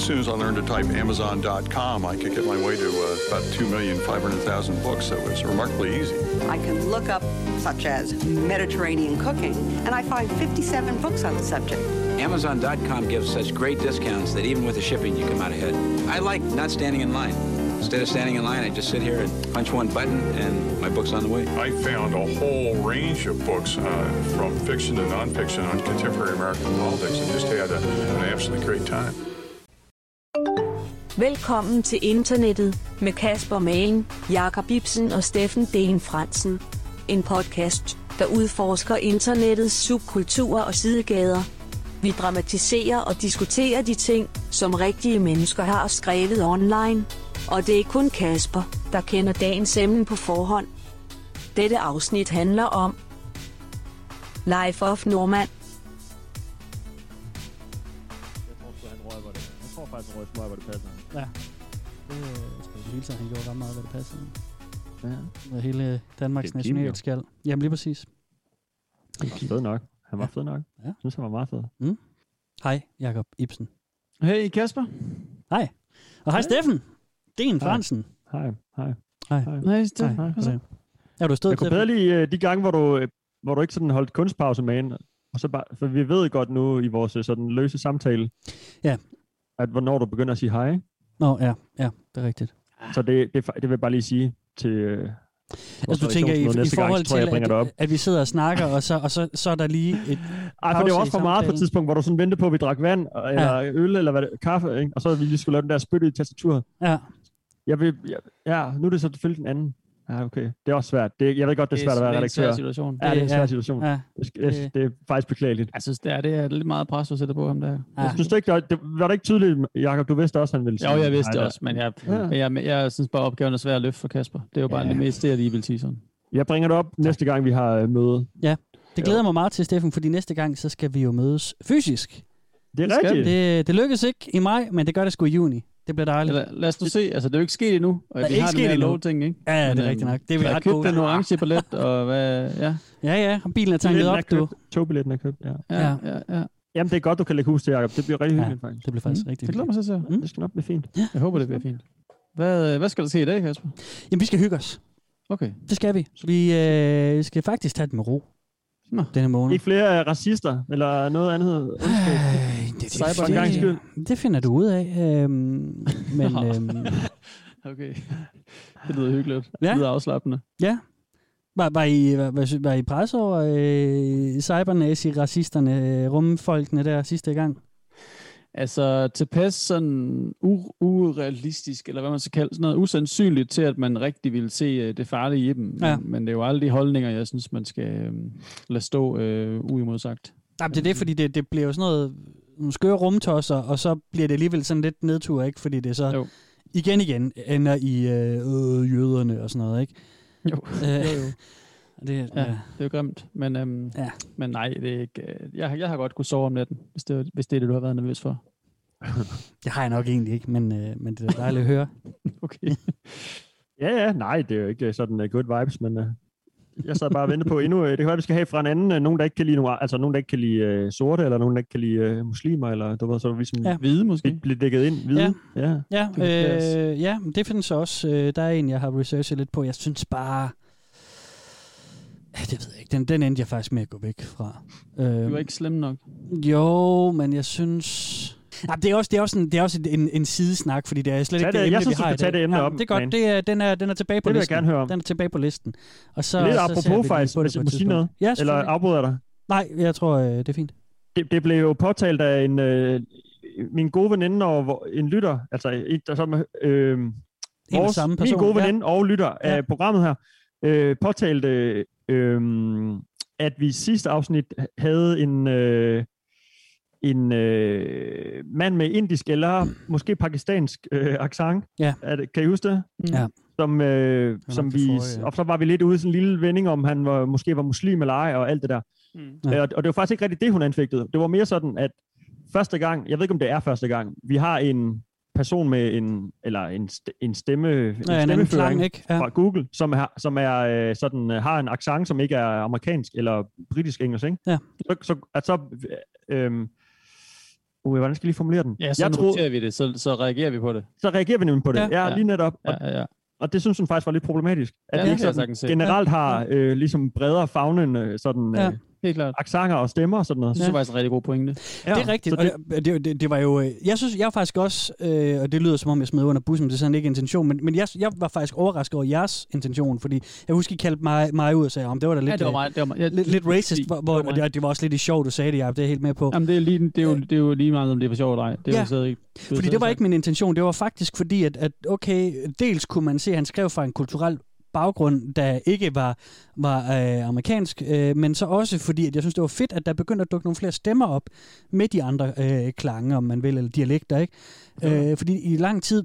as soon as I learned to type Amazon.com, I could get my way to uh, about 2,500,000 books. So it was remarkably easy. I can look up, such as Mediterranean cooking, and I find 57 books on the subject. Amazon.com gives such great discounts that even with the shipping, you come out ahead. I like not standing in line. Instead of standing in line, I just sit here and punch one button, and my book's on the way. I found a whole range of books uh, from fiction to nonfiction on contemporary American politics and just had a, an absolutely great time. Velkommen til internettet med Kasper Malen, Jakob Ibsen og Steffen Den Fransen. En podcast, der udforsker internettets subkulturer og sidegader. Vi dramatiserer og diskuterer de ting, som rigtige mennesker har skrevet online. Og det er kun Kasper, der kender dagens emne på forhånd. Dette afsnit handler om Life of Normand. Tror han røg smøg, hvor det passer. Ja. Det øh, skal jeg hele tiden, han gjorde ret meget, hvad det passer. Ja. Med hele Danmarks er jo. nationalskal. Jamen lige præcis. Fed nok. Han var Ja. fed nok. Ja. Jeg synes, han var meget fed. Hej, Jakob Ibsen. Hey Kasper. Hej. Og hej, Steffen. Den Fransen. Hej, hej. Hej. hej. Hej, Steffen. Hej. Hej. Hej. Er du stået Jeg kunne bedre lide uh, de gange, hvor du, øh, hvor du ikke sådan holdt kunstpause med en, og så bare, for vi ved godt nu i vores øh, sådan løse samtale, Ja. At hvornår du begynder at sige hej. Nå, ja, ja, det er rigtigt. Så det, det, det vil jeg bare lige sige til øh, Altså, du tænker i, i gang, forhold så tror jeg, jeg til, bringer det op. at, at vi sidder og snakker, og så, og så, så er der lige et... Ej, for det var også for meget på et tidspunkt, hvor du sådan ventede på, at vi drak vand, eller øl, eller hvad det, kaffe, ikke? og så vi lige skulle lave den der spytte i tastaturet. Ja, Jeg vil, ja, ja, nu er det så selvfølgelig den anden. Ja, okay. Det er også svært. Det, jeg ved godt, det er svært at være det er en svær redaktør. situation. Ja, det er en svær Ja. situation. ja. Det, det, det er faktisk beklageligt. Jeg synes, det er, det er lidt meget pres, du sætter på ham der. ja. Jeg synes du ikke, det var, det, det ikke tydeligt, Jacob? Du vidste også, han ville sige. Jo, jeg vidste det også, men jeg, Ja. men jeg, jeg synes bare, opgaven er svær at løfte for Kasper. Det er jo bare Ja. det mest det, jeg lige vil sige sådan. Jeg bringer det op næste gang, vi har øh, møde. Det glæder mig meget til, Steffen, fordi næste gang, så skal vi jo mødes fysisk. Det er Det skal rigtigt. Det, det lykkes ikke i maj, men det gør det sgu i juni. Det bliver dejligt. Eller, lad os nu se, altså det er jo ikke sket endnu. Og vi ikke har sket den her endnu. lov-ting, ikke? Ja, ja, det Men, er rigtigt øhm, nok. Det er vi Jeg har ret købt gode. den orange ballet, og hvad, ja, Ja, ja, og bilen er tanket op, er du. købt. Togbilletten er købt, ja. ja, ja, ja. Jamen, det er godt, du kan lægge hus til, Jacob. Det bliver rigtig Ja. hyggeligt, faktisk. Det bliver faktisk Mm, rigtig Det glæder mig til at se. Mm. Det skal nok blive fint. Jeg håber, det bliver fint. Hvad, hvad skal der ske i dag, Kasper? Jamen, vi skal hygge os. Okay. Det skal vi. Vi øh, skal faktisk tage det med ro. Nå. Denne måned. Ikke flere øh, racister, eller noget andet. Øh, det, det, gangs skyld. det, det finder du ud af. Øhm, men øhm, Okay. Det lyder hyggeligt. Ja. Det lyder afslappende. ja. Var, var, I, var, var I pres over øh, cybernazi-racisterne, øh, rumfolkene der sidste gang? Altså tilpas sådan u- urealistisk, eller hvad man skal kalde sådan noget, usandsynligt til, at man rigtig vil se øh, det farlige i dem. Ja. Men, men det er jo alle de holdninger, jeg synes, man skal øh, lade stå øh, uimodsagt. Nej, det er det, fordi det, det bliver jo sådan noget nogle skøre rumtosser, og så bliver det alligevel sådan lidt nedtur, ikke? Fordi det så Jo. igen igen ender i øh, øh, jøderne og sådan noget, ikke? Jo. Øh, Jo, jo. Det, Ja, ja. det er jo grimt. Men, øhm, Ja. men nej, det er ikke, øh, jeg, jeg har godt kunne sove om natten, hvis det, hvis det er det, du har været nervøs for. Det har jeg nok egentlig ikke, men, øh, men det er dejligt at høre. Okay. Ja, ja, nej, det er jo ikke sådan uh, good vibes, men uh, jeg sad bare og ventede på endnu. Uh, det kan være, vi skal have fra en anden. Uh, nogen, der ikke kan lide, nogen, altså nogen, der ikke kan lide uh, sorte, eller nogen, der ikke kan lide uh, muslimer, eller du ved, så vi sådan Ja. Hvide måske? bliver dækket ind. Hvide. Ja. ja. Ja, øh, ja, men det findes også. Øh, der er en, jeg har researchet lidt på. Jeg synes bare... Ja, det ved jeg ikke. Den, den endte jeg faktisk med at gå væk fra. Øh, Du er ikke slem nok. Jo, men jeg synes... Ja, det er også, det er også, en, det er også en, en sidesnak, fordi det er slet ikke det, det. emne, Jeg synes, vi du har skal i dag. tage det emne ja, op, Det er godt. man. Det er, den, er, den er tilbage på Det vil jeg listen. gerne høre om. Den er tilbage på listen. Og så, Lidt så apropos faktisk, det hvis jeg må sige noget. Ja, Eller afbryder dig. Nej, jeg tror, øh, det er fint. Det, det blev jo påtalt af en, øh, min gode veninde og en lytter, altså et, der som, øh, vores, samme min person. gode ja. veninde og lytter Ja. af programmet her, øh, påtalte, øh, at vi i sidste afsnit havde en, øh, en øh, mand med indisk eller måske pakistansk øh, accent. Ja. Er det, kan I huske det? Ja. Som, øh, som vi, forrige, ja. og så var vi lidt ude i sådan en lille vending om, han var, måske var muslim eller ej, og alt det der. Mm. Ja. Ja. Og, og det var faktisk ikke rigtigt det, hun anfægtede. Det var mere sådan, at første gang, jeg ved ikke, om det er første gang, vi har en person med en, eller en, st- en stemme, en Ja, en klang, ikke? Ja. fra Google, som, er, som er, øh, sådan, øh, har en accent, som ikke er amerikansk eller britisk engelsk, ikke? Ja. Så, så, at så, øh, Uh, hvordan skal jeg lige formulere den? Ja, så jeg noterer vi det, så, så reagerer vi på det. så reagerer vi nemlig på det. Ja. Ja, ja lige netop. Og, Ja, ja, ja. og det synes hun faktisk var lidt problematisk. At Ja, vi det ikke sådan generelt har øh, ligesom bredere fagnende sådan, Ja. Øh, Helt klart. aksanger og stemmer og sådan noget. Det synes jeg faktisk en rigtig god pointe. Ja, det er rigtigt. Det, det, det, det var jo... øh, Jeg synes, jeg faktisk også... Øh, og det lyder som om, jeg smed under bussen, men det er sådan ikke intention. Men, men jeg, jeg var faktisk overrasket over jeres intention, fordi jeg husker, I kaldte mig, mig ud og sagde, om det var da lidt, Ja, det var øh, mig. Det var mig. Ja, lidt, lidt racist, hvor, hvor det var og mig. det, det var også lidt i sjov, du sagde det, jeg det er jeg helt med på. Jamen, det er, lige, det, er jo, det er jo lige meget, om det var sjovt eller ej. Det er Ja. jo ikke. Fordi det var ikke min intention. Det var faktisk fordi, at, at okay, dels kunne man se, at han skrev fra en kulturel baggrund, der ikke var, var øh, amerikansk, øh, men så også fordi, at jeg synes, det var fedt, at der begyndte at dukke nogle flere stemmer op med de andre øh, klange, om man vil, eller dialekter, ikke? Øh, fordi i lang tid,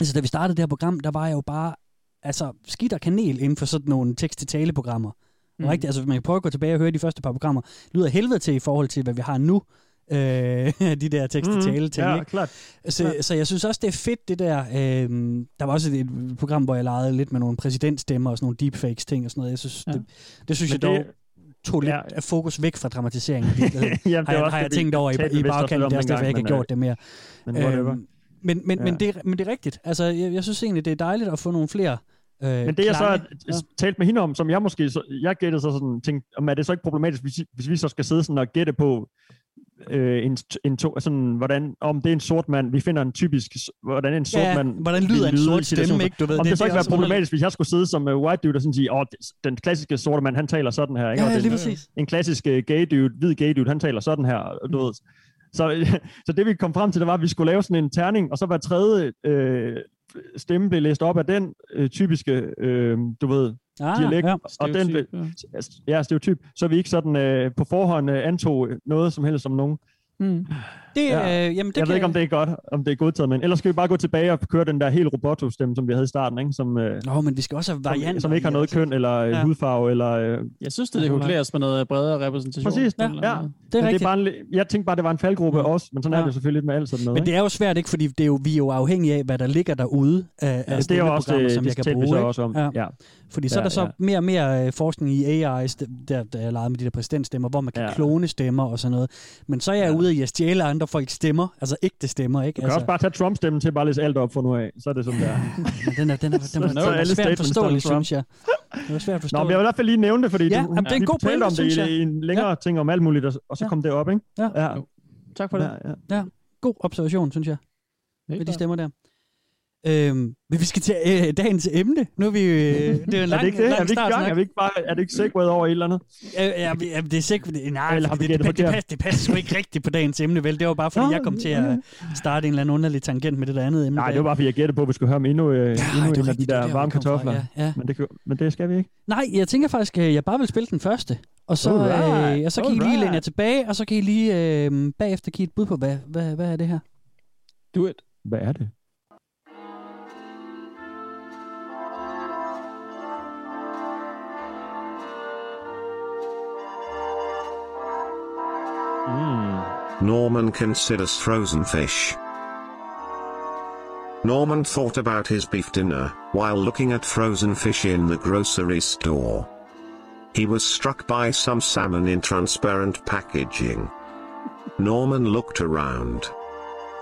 altså da vi startede det her program, der var jeg jo bare altså skidt og kanel inden for sådan nogle tekst-til-tale-programmer. Mm. Rigtigt, altså man kan prøve at gå tilbage og høre de første par programmer. Det lyder helvede til i forhold til, hvad vi har nu. Øh, de der tekst-til-tale ting, ja, ikke? klart. Så, så jeg synes også, det er fedt, det der... Øh, der var også et, et program, hvor jeg legede lidt med nogle præsidentstemmer og sådan nogle deepfakes ting og sådan noget. Jeg synes, Ja. ja. det, det synes Men jeg dog det- tog lidt Ja. af fokus væk fra dramatiseringen. Jamen, har, det jeg, også har jeg det, tænkt over i, i bagkanten. Det er også derfor, jeg ikke har gjort det mere. Men whatever. Øhm, men, men, men, Ja. det, er- men det er rigtigt. Altså, jeg, jeg synes egentlig, det er dejligt at få nogle flere øh, Men det jeg så klange. har talt med hende om, som jeg måske, så, jeg gættede så sådan, tænkte, om er det så ikke problematisk, hvis, hvis vi så skal sidde sådan og gætte på, øh, en, en to, sådan, hvordan, om det er en sort mand, vi finder en typisk, hvordan en sort Ja, mand hvordan lyder en sort stemme, ikke? Du ved, om det, det- så ikke være problematisk, hvis jeg skulle sidde som uh, white dude og sådan sige, åh, det- den klassiske sorte mand, han taler sådan her, ikke? Ja, Og den, lige præcis. en klassisk uh, gay dude, hvid gay dude, han taler sådan her, du ved. Så, så det vi kom frem til, det var, at vi skulle lave sådan en terning, og så hver tredje øh, stemme blev læst op af den øh, typiske, øh, du ved, Ah, dialekt, ja. og den blev, ja, stereotyp, så vi ikke sådan øh, på forhånd øh, antog noget som helst om nogen. Mm. Det, Ja. øh, jamen, det jeg kan, ved ikke, om det er godt, om det er godtaget, men ellers skal vi bare gå tilbage og køre den der helt roboto-stemme, som vi havde i starten, ikke? Som, øh, Nå, men vi skal også have varianter. som, som ikke har noget altså. køn eller øh, Ja. hudfarve. Eller, øh, Jeg synes, det, det kunne klæde os med noget bredere repræsentation. præcis, ja. ja. Det er men rigtigt. det er bare en, jeg tænkte bare, det var en faldgruppe Mm. også, men sådan er Ja. det selvfølgelig lidt med alt sådan noget. Men det er jo svært, ikke? Fordi det er jo, vi er jo afhængige af, hvad der ligger derude af, af ikke? det er jo også det, som jeg det kan talte vi bruge. også om. Ja. Ja. Fordi så er Ja, der så ja. mere og mere øh, forskning i AI, der, der er leget med de der præsidentstemmer, hvor man kan Ja. klone stemmer og sådan noget. Men så er jeg Ja. ude i at stjæle andre folks stemmer, altså ægte stemmer, ikke? Du kan altså, også bare tage Trump-stemmen til bare at læse alt op for nu af. Så er det sådan der. men den er, den er, den er, den er, er svært forståelig, synes jeg. Det er svært Nå, forståelig. men jeg vil i hvert fald lige nævne det, fordi Ja, du, jamen, det er en god pointe, om det synes i, jeg. i en længere ja. ting om alt muligt, og, og så Ja. kom det op, ikke? Ja. ja. Tak for det. ja, ja. God observation, synes jeg, med de stemmer der. Øhm, men vi skal til øh, dagens emne. Nu er vi... Øh, det er jo en lang, er det ikke det? lang Er vi ikke gang? Er, vi ikke bare, er det ikke segwayet over et eller andet? Øh, ja, vi- ja, det er sikkert... Nej, Eller har vi det, det, det, passer, det passer sgu ikke rigtigt på dagens emne, vel? Det var bare, fordi Nå, jeg kom til at starte en eller anden underlig tangent med det der andet emne. Nej, det var bare, fordi jeg gættede på, at vi skulle høre om endnu, øh, Ja, endnu en af de er der der, varme kom fra, kartofler. ja, ja. Men, det, men det skal vi ikke. Nej, jeg tænker faktisk, at jeg bare vil spille den første. Og så, Alright, øh, og så kan I lige alright. læne jer tilbage, og så kan I lige øh, bagefter give et bud på, hvad, hvad, hvad er det her? Do it. Hvad er det? Norman considers frozen fish. Norman thought about his beef dinner while looking at frozen fish in the grocery store. He was struck by some salmon in transparent packaging. Norman looked around.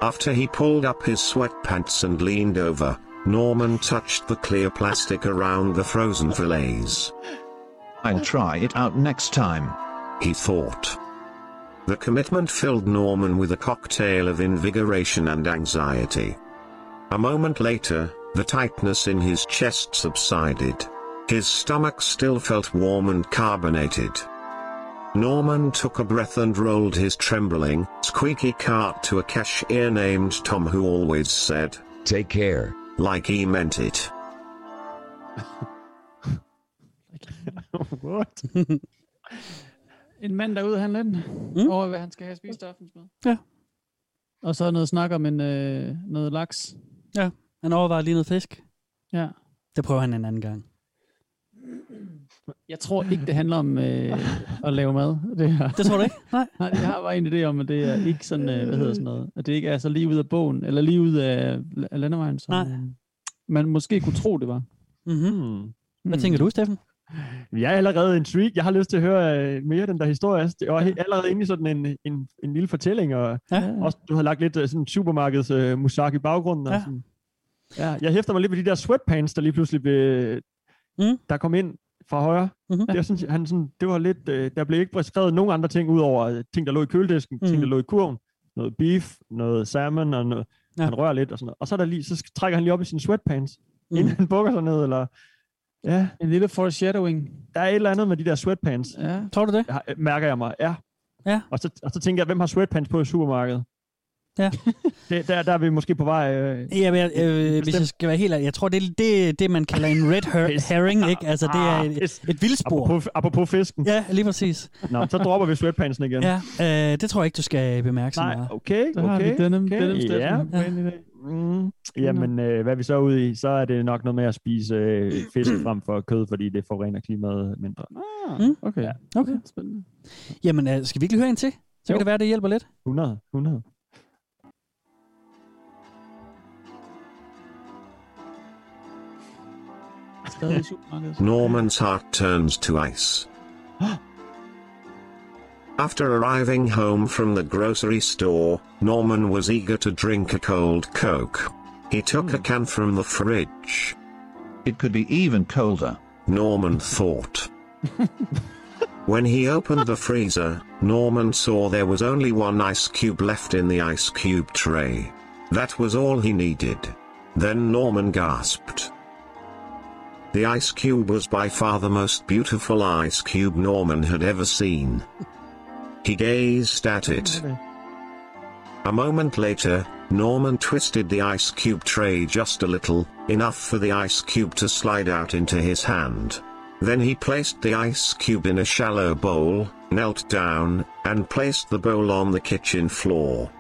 After he pulled up his sweatpants and leaned over, Norman touched the clear plastic around the frozen fillets. I'll try it out next time. he thought. The commitment filled Norman with a cocktail of invigoration and anxiety. A moment later, the tightness in his chest subsided. His stomach still felt warm and carbonated. Norman took a breath and rolled his trembling, squeaky cart to a cashier named Tom who always said, Take care. like he meant it. What? En mand, der er ude at handle ind Mm. over, hvad han skal have spist til aftensmad. Ja. Og så noget snak om en, øh, noget laks. Han overvejer lige noget fisk. Ja. Det prøver han en anden gang. Jeg tror ikke, det handler om øh, at lave mad. Det, her. Det tror du ikke? Nej. Nej, jeg har bare en idé om, at det er ikke sådan, øh, hvad hedder sådan noget, at det ikke er så lige ud af bogen, eller lige ud af, af landevejen, som Nej. man måske kunne tro, det var. Mm-hmm. Hmm. Hvad tænker du, Steffen? Jeg er allerede intrigued. Jeg har lyst til at høre øh, mere den der historie. Altså, Jeg var allerede inde i sådan en, en, en lille fortælling, og Ja. også, du har lagt lidt øh, sådan supermarkeds øh, musak i baggrunden. Og Ja. sådan. Ja, jeg hæfter mig lidt ved de der sweatpants, der lige pludselig blev, Mm. der kom ind fra højre. Mhm. Det, var sådan, han sådan, det var lidt, øh, der blev ikke beskrevet nogen andre ting, udover ting, der lå i køledisken, Mm. ting, der lå i kurven. Noget beef, noget salmon, og noget, Ja. han rører lidt og sådan noget. Og så, er der lige, så trækker han lige op i sine sweatpants, Mm. mm. inden han bukker sig ned, eller... Ja, En lille foreshadowing. der er et eller andet med de der sweatpants, Ja. Tror du det? har- mærker jeg mig. Ja. Ja. Og så, og så tænker jeg, hvem har sweatpants på i supermarkedet? Ja. det, der, der er vi måske på vej... Øh, Ja, men, øh, hvis jeg skal være helt ærlig, jeg tror, det er det, det man kalder en red her- herring, ikke? Altså, det er Ah, et, et vildspor. apropos, apropos fisken. Ja, lige præcis. Nå, så dropper vi sweatpantsen igen. Ja, øh, det tror jeg ikke, du skal bemærke så Nej, meget. okay, Der har okay. vi denim, okay. denim Steffen ja. Mm, jamen, øh, hvad er vi så ude i? Så er det nok noget med at spise øh, fisk frem for kød, fordi det forurener klimaet mindre. Ah, Mm. okay. Ja. Okay. Spændende. Jamen, øh, skal vi ikke høre en til? Så Jo. kan det være, det hjælper lidt. 100, 100. Stadig i supermarkedet. Norman's heart turns to ice. After arriving home from the grocery store, Norman was eager to drink a cold Coke. He took a hmm. can from the fridge. It could be even colder. Norman thought. when he opened the freezer, Norman saw there was only one ice cube left in the ice cube tray. That was all he needed. Then Norman gasped. The ice cube was by far the most beautiful ice cube Norman had ever seen. He gazed at it. A moment later, Norman twisted the ice cube tray just a little, enough for the ice cube to slide out into his hand. Then he placed the ice cube in a shallow bowl, knelt down, and placed the bowl on the kitchen floor.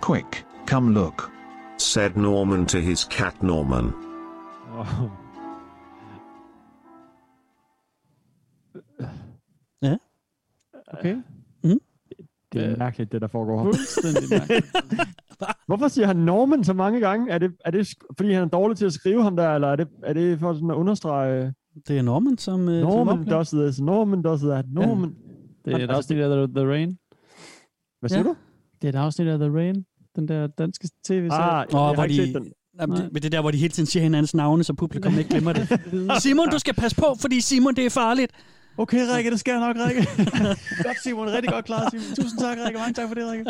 Quick, come look. Said Norman to his cat Norman. Oh. Okay. Det er Øh, mærkeligt, det der foregår. Fuldstændig mærkeligt. Hvorfor siger han Norman så mange gange? Er det, er det fordi han er dårlig til at skrive ham der, eller er det, er det for sådan at understrege Det er Norman, som... Øh, Norman som does this, Norman does that, Norman... Det er et Altså, afsnit af The, The Rain. Hvad siger Ja. du? Det er et afsnit af The Rain. Den der danske tv-serie. Ah, Åh, jeg har ikke de- set den. Jamen, Nej. det, men det er der, hvor de hele tiden siger hinandens navne, så publikum ikke glemmer det. Simon, du skal passe på, fordi Simon, det er farligt. Okay, Rikke, det skal jeg nok, Rikke. godt, Simon. Rigtig godt klaret, Simon. Tusind tak, Rikke. Mange tak for det, Rikke.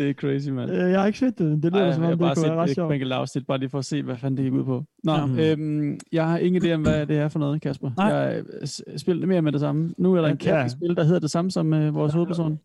Det er crazy, mand. Øh, Jeg har ikke set det. Det lyder Ej, som jeg om, har det bare kunne være ret set et sjovt. enkelt afsnit, bare lige for at se, hvad fanden det gik ud på. Nå, Ja. øhm, jeg har ingen idé om, hvad det er for noget, Kasper. Nej. Jeg spiller mere med det samme. Nu er der en Ja. kat i spil, der hedder det samme som øh, vores hovedperson.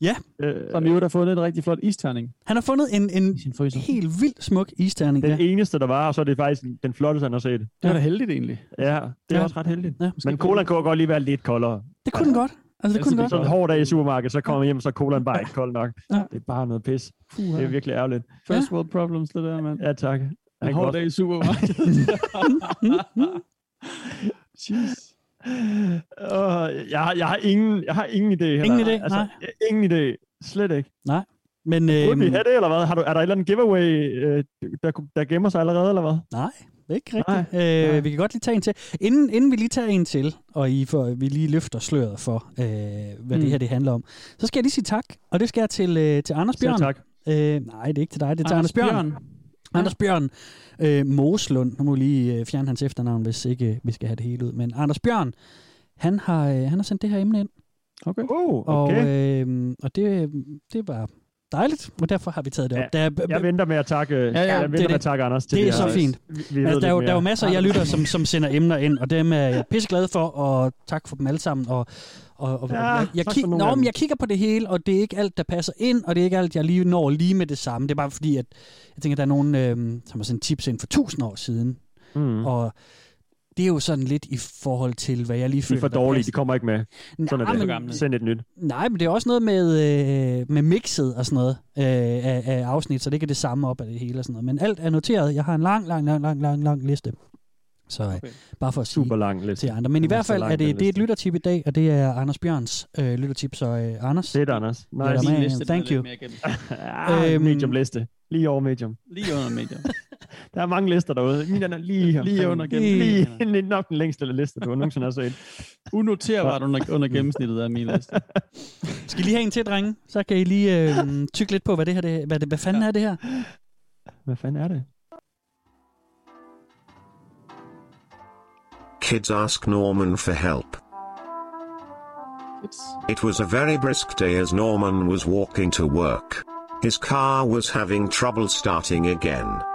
Øh, Som jo har fundet en rigtig flot isterning Han har fundet en, en i helt vildt smuk isterning. Den Ja. eneste, der var, og så er det faktisk den flotteste, han har set. Det var da heldigt egentlig. Ja, det er Ja. også ret heldigt. Ja. Men cola kunne godt lige være lidt koldere. Det kunne den godt. Altså, det kunne godt. Sådan en hård dag i supermarkedet, så kommer man hjem, så er colaen bare ikke kold nok. Ja. Det er bare noget pis. Det er virkelig ærgerligt. First world problems, det der, mand. Ja, tak. En Han hård dag i supermarkedet. Jeez. Uh, jeg, har, jeg, har ingen, jeg har ingen idé. Heller. Ingen idé? Altså, Nej. jeg- Ingen idé. Slet ikke. Men, Burde vi øh, have det, eller hvad? Har du, er der et eller andet giveaway, øh, der, der gemmer sig allerede, eller hvad? nej, ikke Nej. rigtigt. Øh, vi kan godt lige tage en til. Inden, inden vi lige tager en til, og I får, vi lige løfter sløret for, øh, hvad mm. Det her det handler om, så skal jeg lige sige tak. Og det skal jeg til, øh, til Anders Selv Bjørn. tak. Øh, nej, det er ikke til dig, det er til Anders, Anders Bjørn. Bjørn. Anders Bjørn øh, Moslund. Nu må vi lige øh, fjerne hans efternavn, hvis ikke øh, vi skal have det hele ud. Men Anders Bjørn, han har, øh, han har sendt det her emne ind. Okay. Oh, Og, okay. øh, og det, det var dejligt, og derfor har vi taget det op. Ja, Der, Jeg venter med at takke, ja, ja, jeg det venter er med at takke Anders til det er her. så fint. Vi, vi Altså, der, er jo, der er jo masser af jer lytter, som, som sender emner ind, og dem er jeg pisseglad for, og tak for dem alle sammen. Og, og, og Ja, jeg, jeg, kig, nå, men jeg kigger på det hele, og det er ikke alt, der passer ind, og det er ikke alt, jeg lige når lige med det samme. Det er bare fordi, at jeg tænker, at der er nogen, øh, som har sendt tips ind for tusind år siden, Mm. og det er jo sådan lidt i forhold til, hvad jeg lige De føler, er for dårlige, passer. de kommer ikke med. Sådan Nej, er det. gamle. Send et nyt. Nej, men det er også noget med, øh, med mixet og sådan noget øh, af, af afsnit, så det ikke er det samme op af det hele og sådan noget. Men alt er noteret. Jeg har en lang, lang, lang, lang, lang, lang liste. Så øh, Okay. bare for at sige Super lang liste. til andre. Men i Det er hvert fald er det, det er et liste. lyttertip i dag, og det er Anders Bjørns øh, lyttertip. Så øh, Anders, Fedt, Anders. Ja, der Nice. er med. thank you. Ah, Øhm, medium liste. Lige over medium. Lige under medier. Der er mange lister derude. Min er lige, Lige under Lige gennemsnittet. nok den længste liste, du nogensinde har set. Unoterbart under, under gennemsnittet af min liste. Skal I lige have en til, drenge? Så kan I lige øh, tykke lidt på, hvad det her det, hvad, det, hvad fanden ja. er det her? Hvad fanden er det? Kids ask Norman for help. It was a very brisk day as Norman was walking to work. His car was having trouble starting again.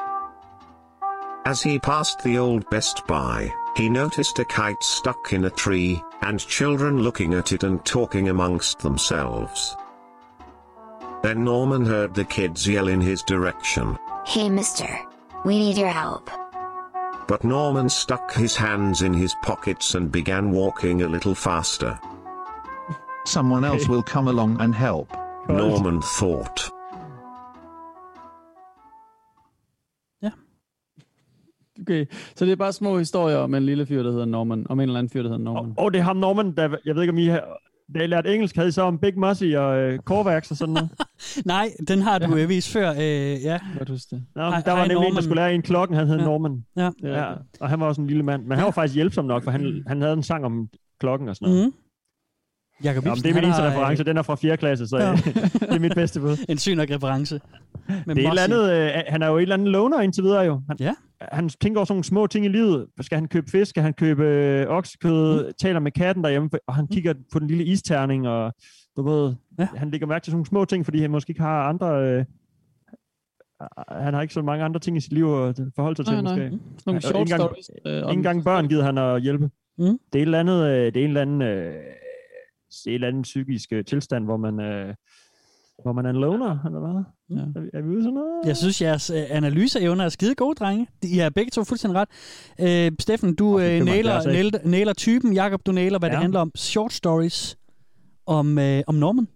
As he passed the old Best Buy, he noticed a kite stuck in a tree, and children looking at it and talking amongst themselves. Then Norman heard the kids yell in his direction, Hey, mister. We need your help. but Norman stuck his hands in his pockets and began walking a little faster. Someone else will come along and help. Norman thought. Okay, så det er bare små historier om en lille fyr, der hedder Norman, om en eller anden fyr, der hedder Norman. Og det er ham Norman, der, jeg ved ikke om I har, da I lærte engelsk, havde I så om Big Mossy og øh, Corvax og sådan noget? Nej, den har du ja. vist før. Øh, ja. Godt huske det. Nå, Hej- der var nemlig en, der Norman. skulle lære en klokken, han hed Ja. Norman. Ja. Ja, og han var også en lille mand. Men han var faktisk hjælpsom nok, for han, han havde en sang om klokken og sådan noget. Mm. Jakob Ja, men Ibsen, det er min eneste har, reference, den er fra 4. klasse, så Ja. ja. det er mit bedste bud. øh, En syg nok reference. Men Det er et eller andet, øh, han er jo et eller andet loner indtil videre jo. Han, Ja. han tænker over sådan nogle små ting i livet. Skal han købe fisk? Skal han købe øh, oksekød? Mm. Taler med katten derhjemme, og han kigger på den lille isterning, og du ved, Ja. han lægger mærke til sådan nogle små ting, fordi han måske ikke har andre... Øh, han har ikke så mange andre ting i sit liv at forholde sig til, Nej, nej. måske. Sådan nogle short engang- stories. øh, engang børn gider han at hjælpe. Mm. Det er et eller andet, øh, det er en eller anden, øh, en eller anden psykisk øh, tilstand, hvor man, øh, hvor man er en loner, eller hvad? Ja. Er, vi- er vi ude sådan noget? Jeg synes, jeres øh, analyseevner er skide gode, drenge. I er begge to fuldstændig ret. Øh, Steffen, du øh, ikke. nailer, nailer typen. Jakob, du nailer, hvad ja. det handler om. Short stories om, øh, om Norman.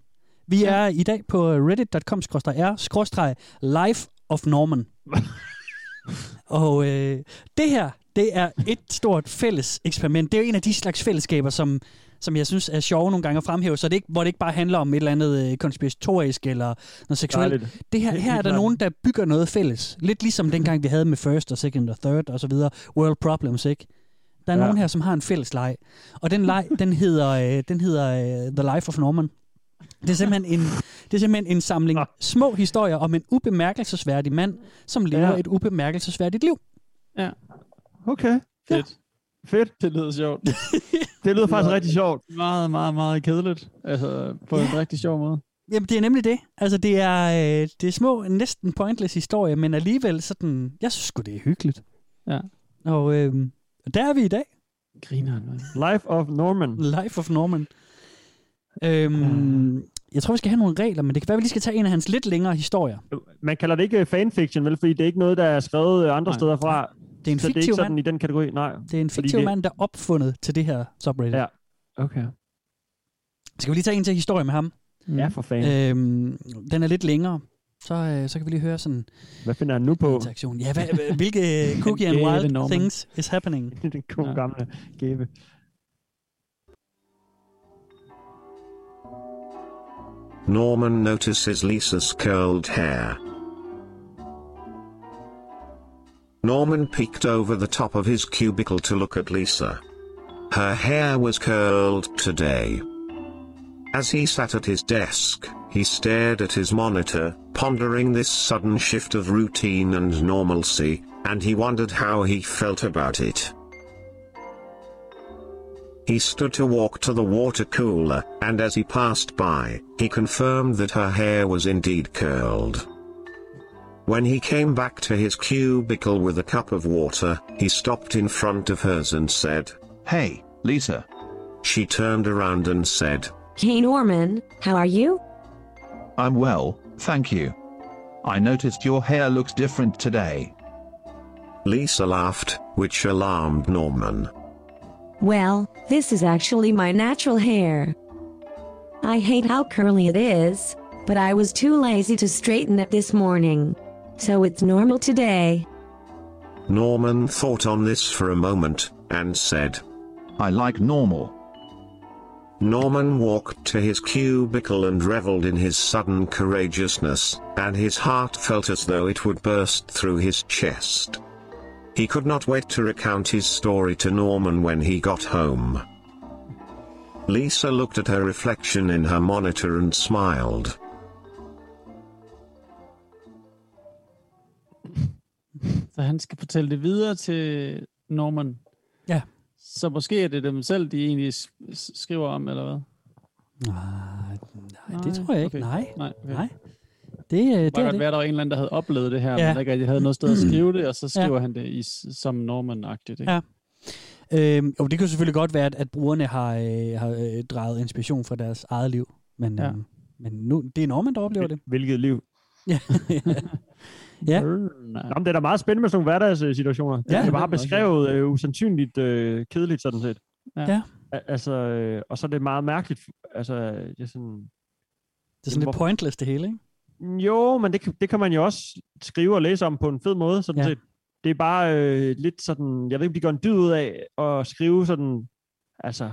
Vi ja. er i dag på reddit.com-r-life of Norman. Og øh, det her, det er et stort fælles eksperiment. Det er jo en af de slags fællesskaber, som, som jeg synes er sjove nogle gange at fremhæve, så det ikke, hvor det ikke bare handler om et eller andet øh, konspiratorisk eller noget seksuelt. Dejligt. Det her, her er der nogen, der bygger noget fælles. Lidt ligesom dengang, vi havde med First og Second og Third og så videre. World Problems, ikke? Der er ja. Ja. nogen her, som har en fælles leg. Og den leg, den hedder, øh, den hedder øh, The Life of Norman. Det er simpelthen en, det er simpelthen en samling Ah. små historier om en ubemærkelsesværdig mand, som lever Ja. et ubemærkelsesværdigt liv. Okay, Fedt. fedt. Det lyder sjovt. Det lyder faktisk rigtig sjovt. meget, meget, meget kedeligt. Altså, på en rigtig sjov måde. Jamen, det er nemlig det. Altså, det er, øh, det er små, næsten pointless historier, men alligevel sådan, jeg synes sgu, det er hyggeligt. Ja. Og øh, der er vi i dag. Griner man. Life of Norman. Life of Norman. Øhm, jeg tror, vi skal have nogle regler, men det kan være, at vi lige skal tage en af hans lidt længere historier. Man kalder det ikke fanfiction, vel? Fordi det er ikke noget, der er skrevet andre Nej. steder fra. Det er en så det er fiktiv ikke sådan mand. i den kategori. Nej. Det er en fiktiv det- mand, der er opfundet til det her subreddit. Ja. Okay. Skal vi lige tage en til historie med ham? Ja, for fanden. Øhm, den er lidt længere. Så, øh, så kan vi lige høre sådan Hvad finder han nu på? interaktion. Ja, hvad, hvad- hvilke øh, cookie and wild Norman. things is happening? den gode Ja. gamle gave. Norman notices Lisa's curled hair. Norman peeked over the top of his cubicle to look at Lisa. Her hair was curled today. As he sat at his desk, he stared at his monitor, pondering this sudden shift of routine and normalcy, and he wondered how he felt about it. He stood to walk to the water cooler, and as he passed by, he confirmed that her hair was indeed curled. When he came back to his cubicle with a cup of water, he stopped in front of hers and said, Hey, Lisa. She turned around and said, Hey Norman, how are you? I'm well, thank you. I noticed your hair looks different today. Lisa laughed, which alarmed Norman. Well, this is actually my natural hair. I hate how curly it is, but I was too lazy to straighten it this morning. So it's normal today. Norman thought on this for a moment, and said, I like normal. Norman walked to his cubicle and reveled in his sudden courageousness, and his heart felt as though it would burst through his chest. He could not wait to recount his story to Norman when he got home. Lisa looked at her reflection in her monitor and smiled. Så han skal fortælle det videre til Norman. Ja. Så måske er det dem selv, de egentlig skriver om, eller hvad? Nej, nej, det tror jeg ikke. okay. Nej, Nej, okay. nej. Det, øh, det Det er kan godt være, der var en eller anden, der havde oplevet det her, Ja. ja. men der ikke rigtig havde noget sted at skrive det, og så Ja. skriver han det i, som Norman-agtigt. Ikke? Ja. Øhm, og det kan jo selvfølgelig godt være, at, at brugerne har, øh, har øh, draget inspiration fra deres eget liv. Men, Ja. ja. øhm, men nu, det er Norman, der oplever det. Hvilket liv. Ja. Ja. Nå, men det er da meget spændende med sådan nogle hverdagssituationer. Det Ja. er bare Det er beskrevet øh, usandsynligt øh, kedeligt, sådan set. Ja. Ja. Al- Altså, øh, og så er det meget mærkeligt. Altså, det er sådan... Det er sådan lidt Hvorfor- pointless det hele, ikke? Jo, men det, kan- det kan man jo også skrive og læse om på en fed måde, sådan Ja. ja. set. Det er bare øh, lidt sådan, jeg ved ikke, om de gør en dyd ud af at skrive sådan, altså,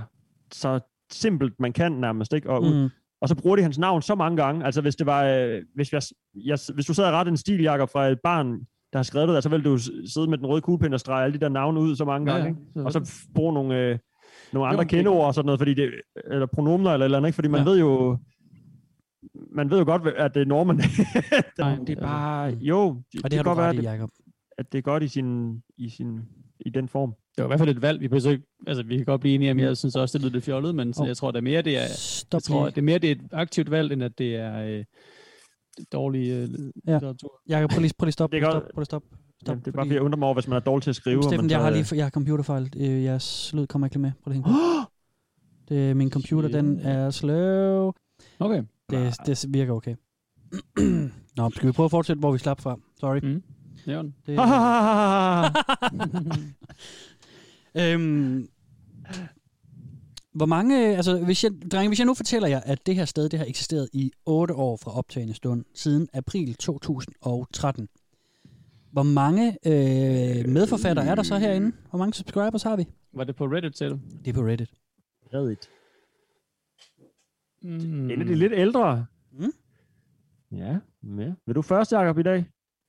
så simpelt man kan nærmest, ikke? Og, mm. Og så bruger de hans navn så mange gange. Altså, hvis det var, øh, hvis, jeg, jeg, hvis du sad og en stil, Jacob, fra et barn, der har skrevet det, der, så ville du sidde med den røde kuglepind og strege alle de der navne ud så mange Ja, gange, ja, ikke? Og så bruge nogle, øh, nogle andre kendeord og sådan noget, fordi det, eller pronomner eller eller andet, ikke? Fordi man Ja. ved jo, man ved jo godt, at det er Norman. Nej, det er bare, jo, det, Og det, det har kan du godt være, ret i, at det er godt i, sin, i, sin, i den form. Det var i hvert fald et valg. Vi, ikke, altså, vi kan godt blive enige om, jeg synes også, det lyder lidt fjollet, men så Åh. jeg tror, det er mere, det er, Stop jeg tror, det er mere, det er et aktivt valg, end at det er øh, dårlig øh, Ja. litteratur. Jacob, prøv lige, prøv lige stop. Det er lige godt. Prøv lige stop. Ja, stop det er bare, fordi- jeg undrer mig over, hvis man er dårlig til at skrive. og Steffen, jeg har lige jeg har computerfejl. Øh, Jeres lyd kommer ikke med. Prøv lige. Det, min computer, den er slow. Okay. Det, det virker okay. Nå, skal vi prøve at fortsætte, hvor vi slap fra? Sorry. Mm. Ja, Det, øh, øhm, hvor mange, altså hvis jeg, drenge, hvis jeg nu fortæller jer, at det her sted, det har eksisteret i 8 år fra optagende stund, siden april 2013. Hvor mange øh, medforfattere er der så herinde? Hvor mange subscribers har vi? Var det på Reddit selv? Det er på Reddit. Reddit. Mm. En af de lidt ældre. Mm. Ja, ja. Vil du først, Jacob, i dag?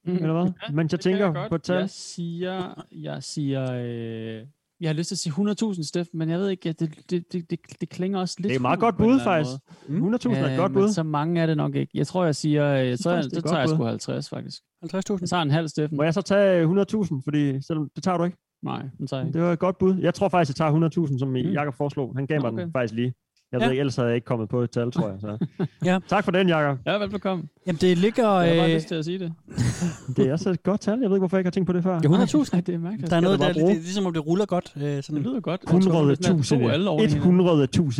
Mm. Eller hvad? Ja, Mens jeg det kan tænker godt. på et tal. Jeg siger, jeg siger, øh, jeg har lyst til at sige 100.000, Steffen, men jeg ved ikke, det, det, det, det, det klinger også lidt Det er et meget godt bud, faktisk. måde. 100.000 er et Ja, godt men bud. Så mange er det nok ikke. Jeg tror, jeg siger, jeg tror, jeg, det er så et tager jeg sgu bud. 50, faktisk. 50.000? Jeg tager en halv, Steffen. Må jeg så tage 100.000? Fordi selvom, det tager du ikke. Nej, den tager jeg ikke. Det var et godt bud. Jeg tror faktisk, jeg tager 100.000, som Mm. Jakob foreslog. Han gav mig Okay. den faktisk lige. Jeg Ja. ved ikke, ellers havde jeg ikke kommet på et tal, tror jeg. Så. Ja. Tak for den, Jakob. Ja, velbekomme. Jamen, det ligger... Jeg har bare Øh, lyst til at sige det. Det er også et godt tal. Jeg ved ikke, hvorfor jeg ikke har tænkt på det før. det er 100.000. Nej, det er mærkeligt. Der er noget, du der bare er bruge. lidt, ligesom om det ruller godt. Øh, Det sådan. lyder godt. Det er sådan, at 100.000. to alle over hinanden.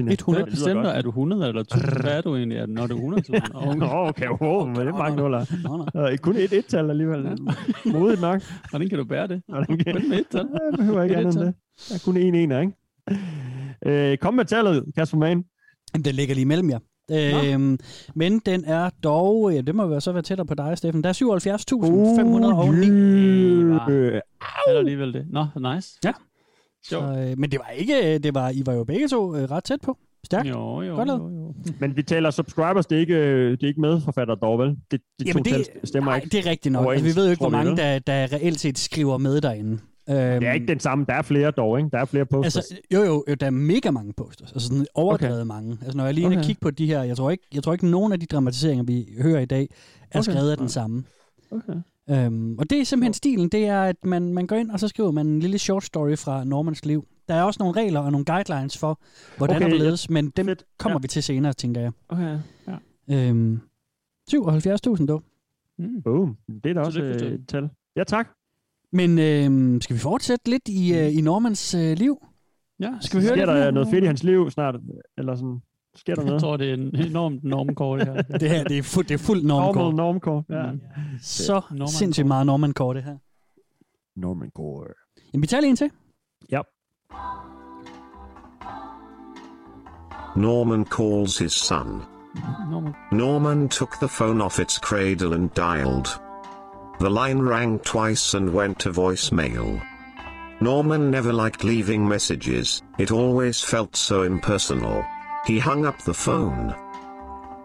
100.000. 100. Hvad bestemmer, er du 100 eller 1000? Hvad er du egentlig? Er det, når du er 100.000? Nå, Okay. okay, wow, men det er mange nuller. Øh, kun et et-tal alligevel. Modigt nok. Hvordan kan du bære det? Hvordan kan- Kun med et tal. Jeg behøver ikke Et andet end det. Der er kun én ener, ikke? Øh, kom med tallet, Kasper Mann. Den ligger lige imellem jer. Øhm, men den er dog, ja, det må jo så være tættere på dig, Steffen. Der er 77.509. Øh, Eller alligevel det. Nå, nice. Ja. Så, øh, men det var ikke, det var, I var jo begge to øh, ret tæt på. Stærkt. Jo, jo, Godt jo, jo. Men vi taler subscribers, det er ikke, øh, det er ikke medforfatter dog, vel? Det, det Jamen, to det- stemmer Nej, ikke. det er rigtigt nok. Altså, vi ved jo ikke, hvor mange, der, der reelt set skriver med derinde. Øhm, Det er ikke den samme. Der er flere dog, ikke? Der er flere posters. Altså, jo, jo, jo, der er mega mange posters. Altså sådan overdrevet okay. mange. Altså, når jeg lige okay. Kigger på de her, jeg tror, ikke, jeg tror ikke, nogen af de dramatiseringer, vi hører i dag, er Okay. skrevet af den samme. okay. Øhm, og det er simpelthen stilen, det er, at man, man går ind, og så skriver man en lille short story fra Normans liv. Der er også nogle regler og nogle guidelines for, hvordan Okay, det ledes, men dem fedt. kommer Ja. vi til senere, tænker jeg. okay. Øhm, 77.000 dog. Mm. Boom. Det er da også Tillykke, øh, et tal. Ja, tak. Men øhm, skal vi fortsætte lidt i, øh, i Normans øh, liv? Ja, Skal vi høre Sker der noget fedt i hans liv snart? Eller sådan? Sker der Jeg noget? tror, det er en enormt normkort, det her. Det her, det er, fuld, det er fuld Normal normkort. normkort. Ja. Mm. Så Norman sindssygt meget normandkort, det her. Norman Core. Jamen, vi tager lige en til. Ja. Norman calls his son. Norman. Norman took the phone off its cradle and dialed. The line rang twice and went to voicemail. Norman never liked leaving messages, it always felt so impersonal. He hung up the phone.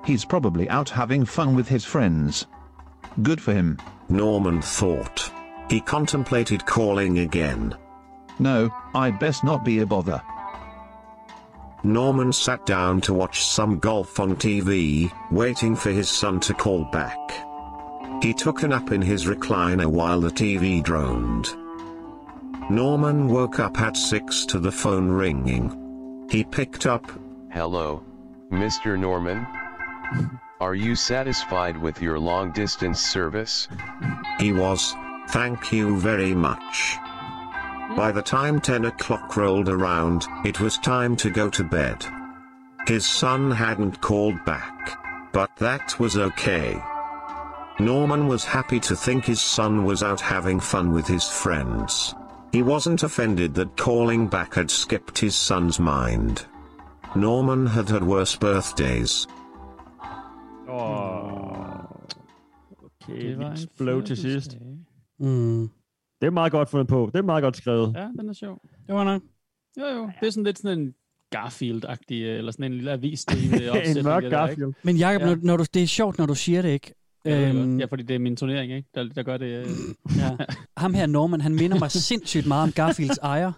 He's probably out having fun with his friends. Good for him. Norman thought. He contemplated calling again. No, I'd best not be a bother. Norman sat down to watch some golf on TV, waiting for his son to call back. He took a nap in his recliner while the TV droned. Norman woke up at 6 to the phone ringing. He picked up. Hello, Mr. Norman? Are you satisfied with your long distance service? He was, thank you very much. By the time 10 o'clock rolled around, it was time to go to bed. His son hadn't called back, but that was okay. Norman was happy to think his son was out having fun with his friends. He wasn't offended that calling back had skipped his son's mind. Norman had had worse birthdays. Åh. Okay, Det var en flow til fødselsdag. sidst. Mm. Det er meget godt fundet på. Det er meget godt skrevet. Ja, den er sjov. Det var nok. Jo, jo. Det er sådan lidt sådan en Garfield-agtig, øh, eller sådan en lille avis opsætning. mørk det der, ikke? Garfield. Men Jacob, Ja. ja. når, når du, det er sjovt, når du siger det, ikke? Øhm, ja, fordi det er min turnering, ikke? Der, der gør det. Øh. ja. Ham her, Norman, han minder mig sindssygt meget om Garfields ejer.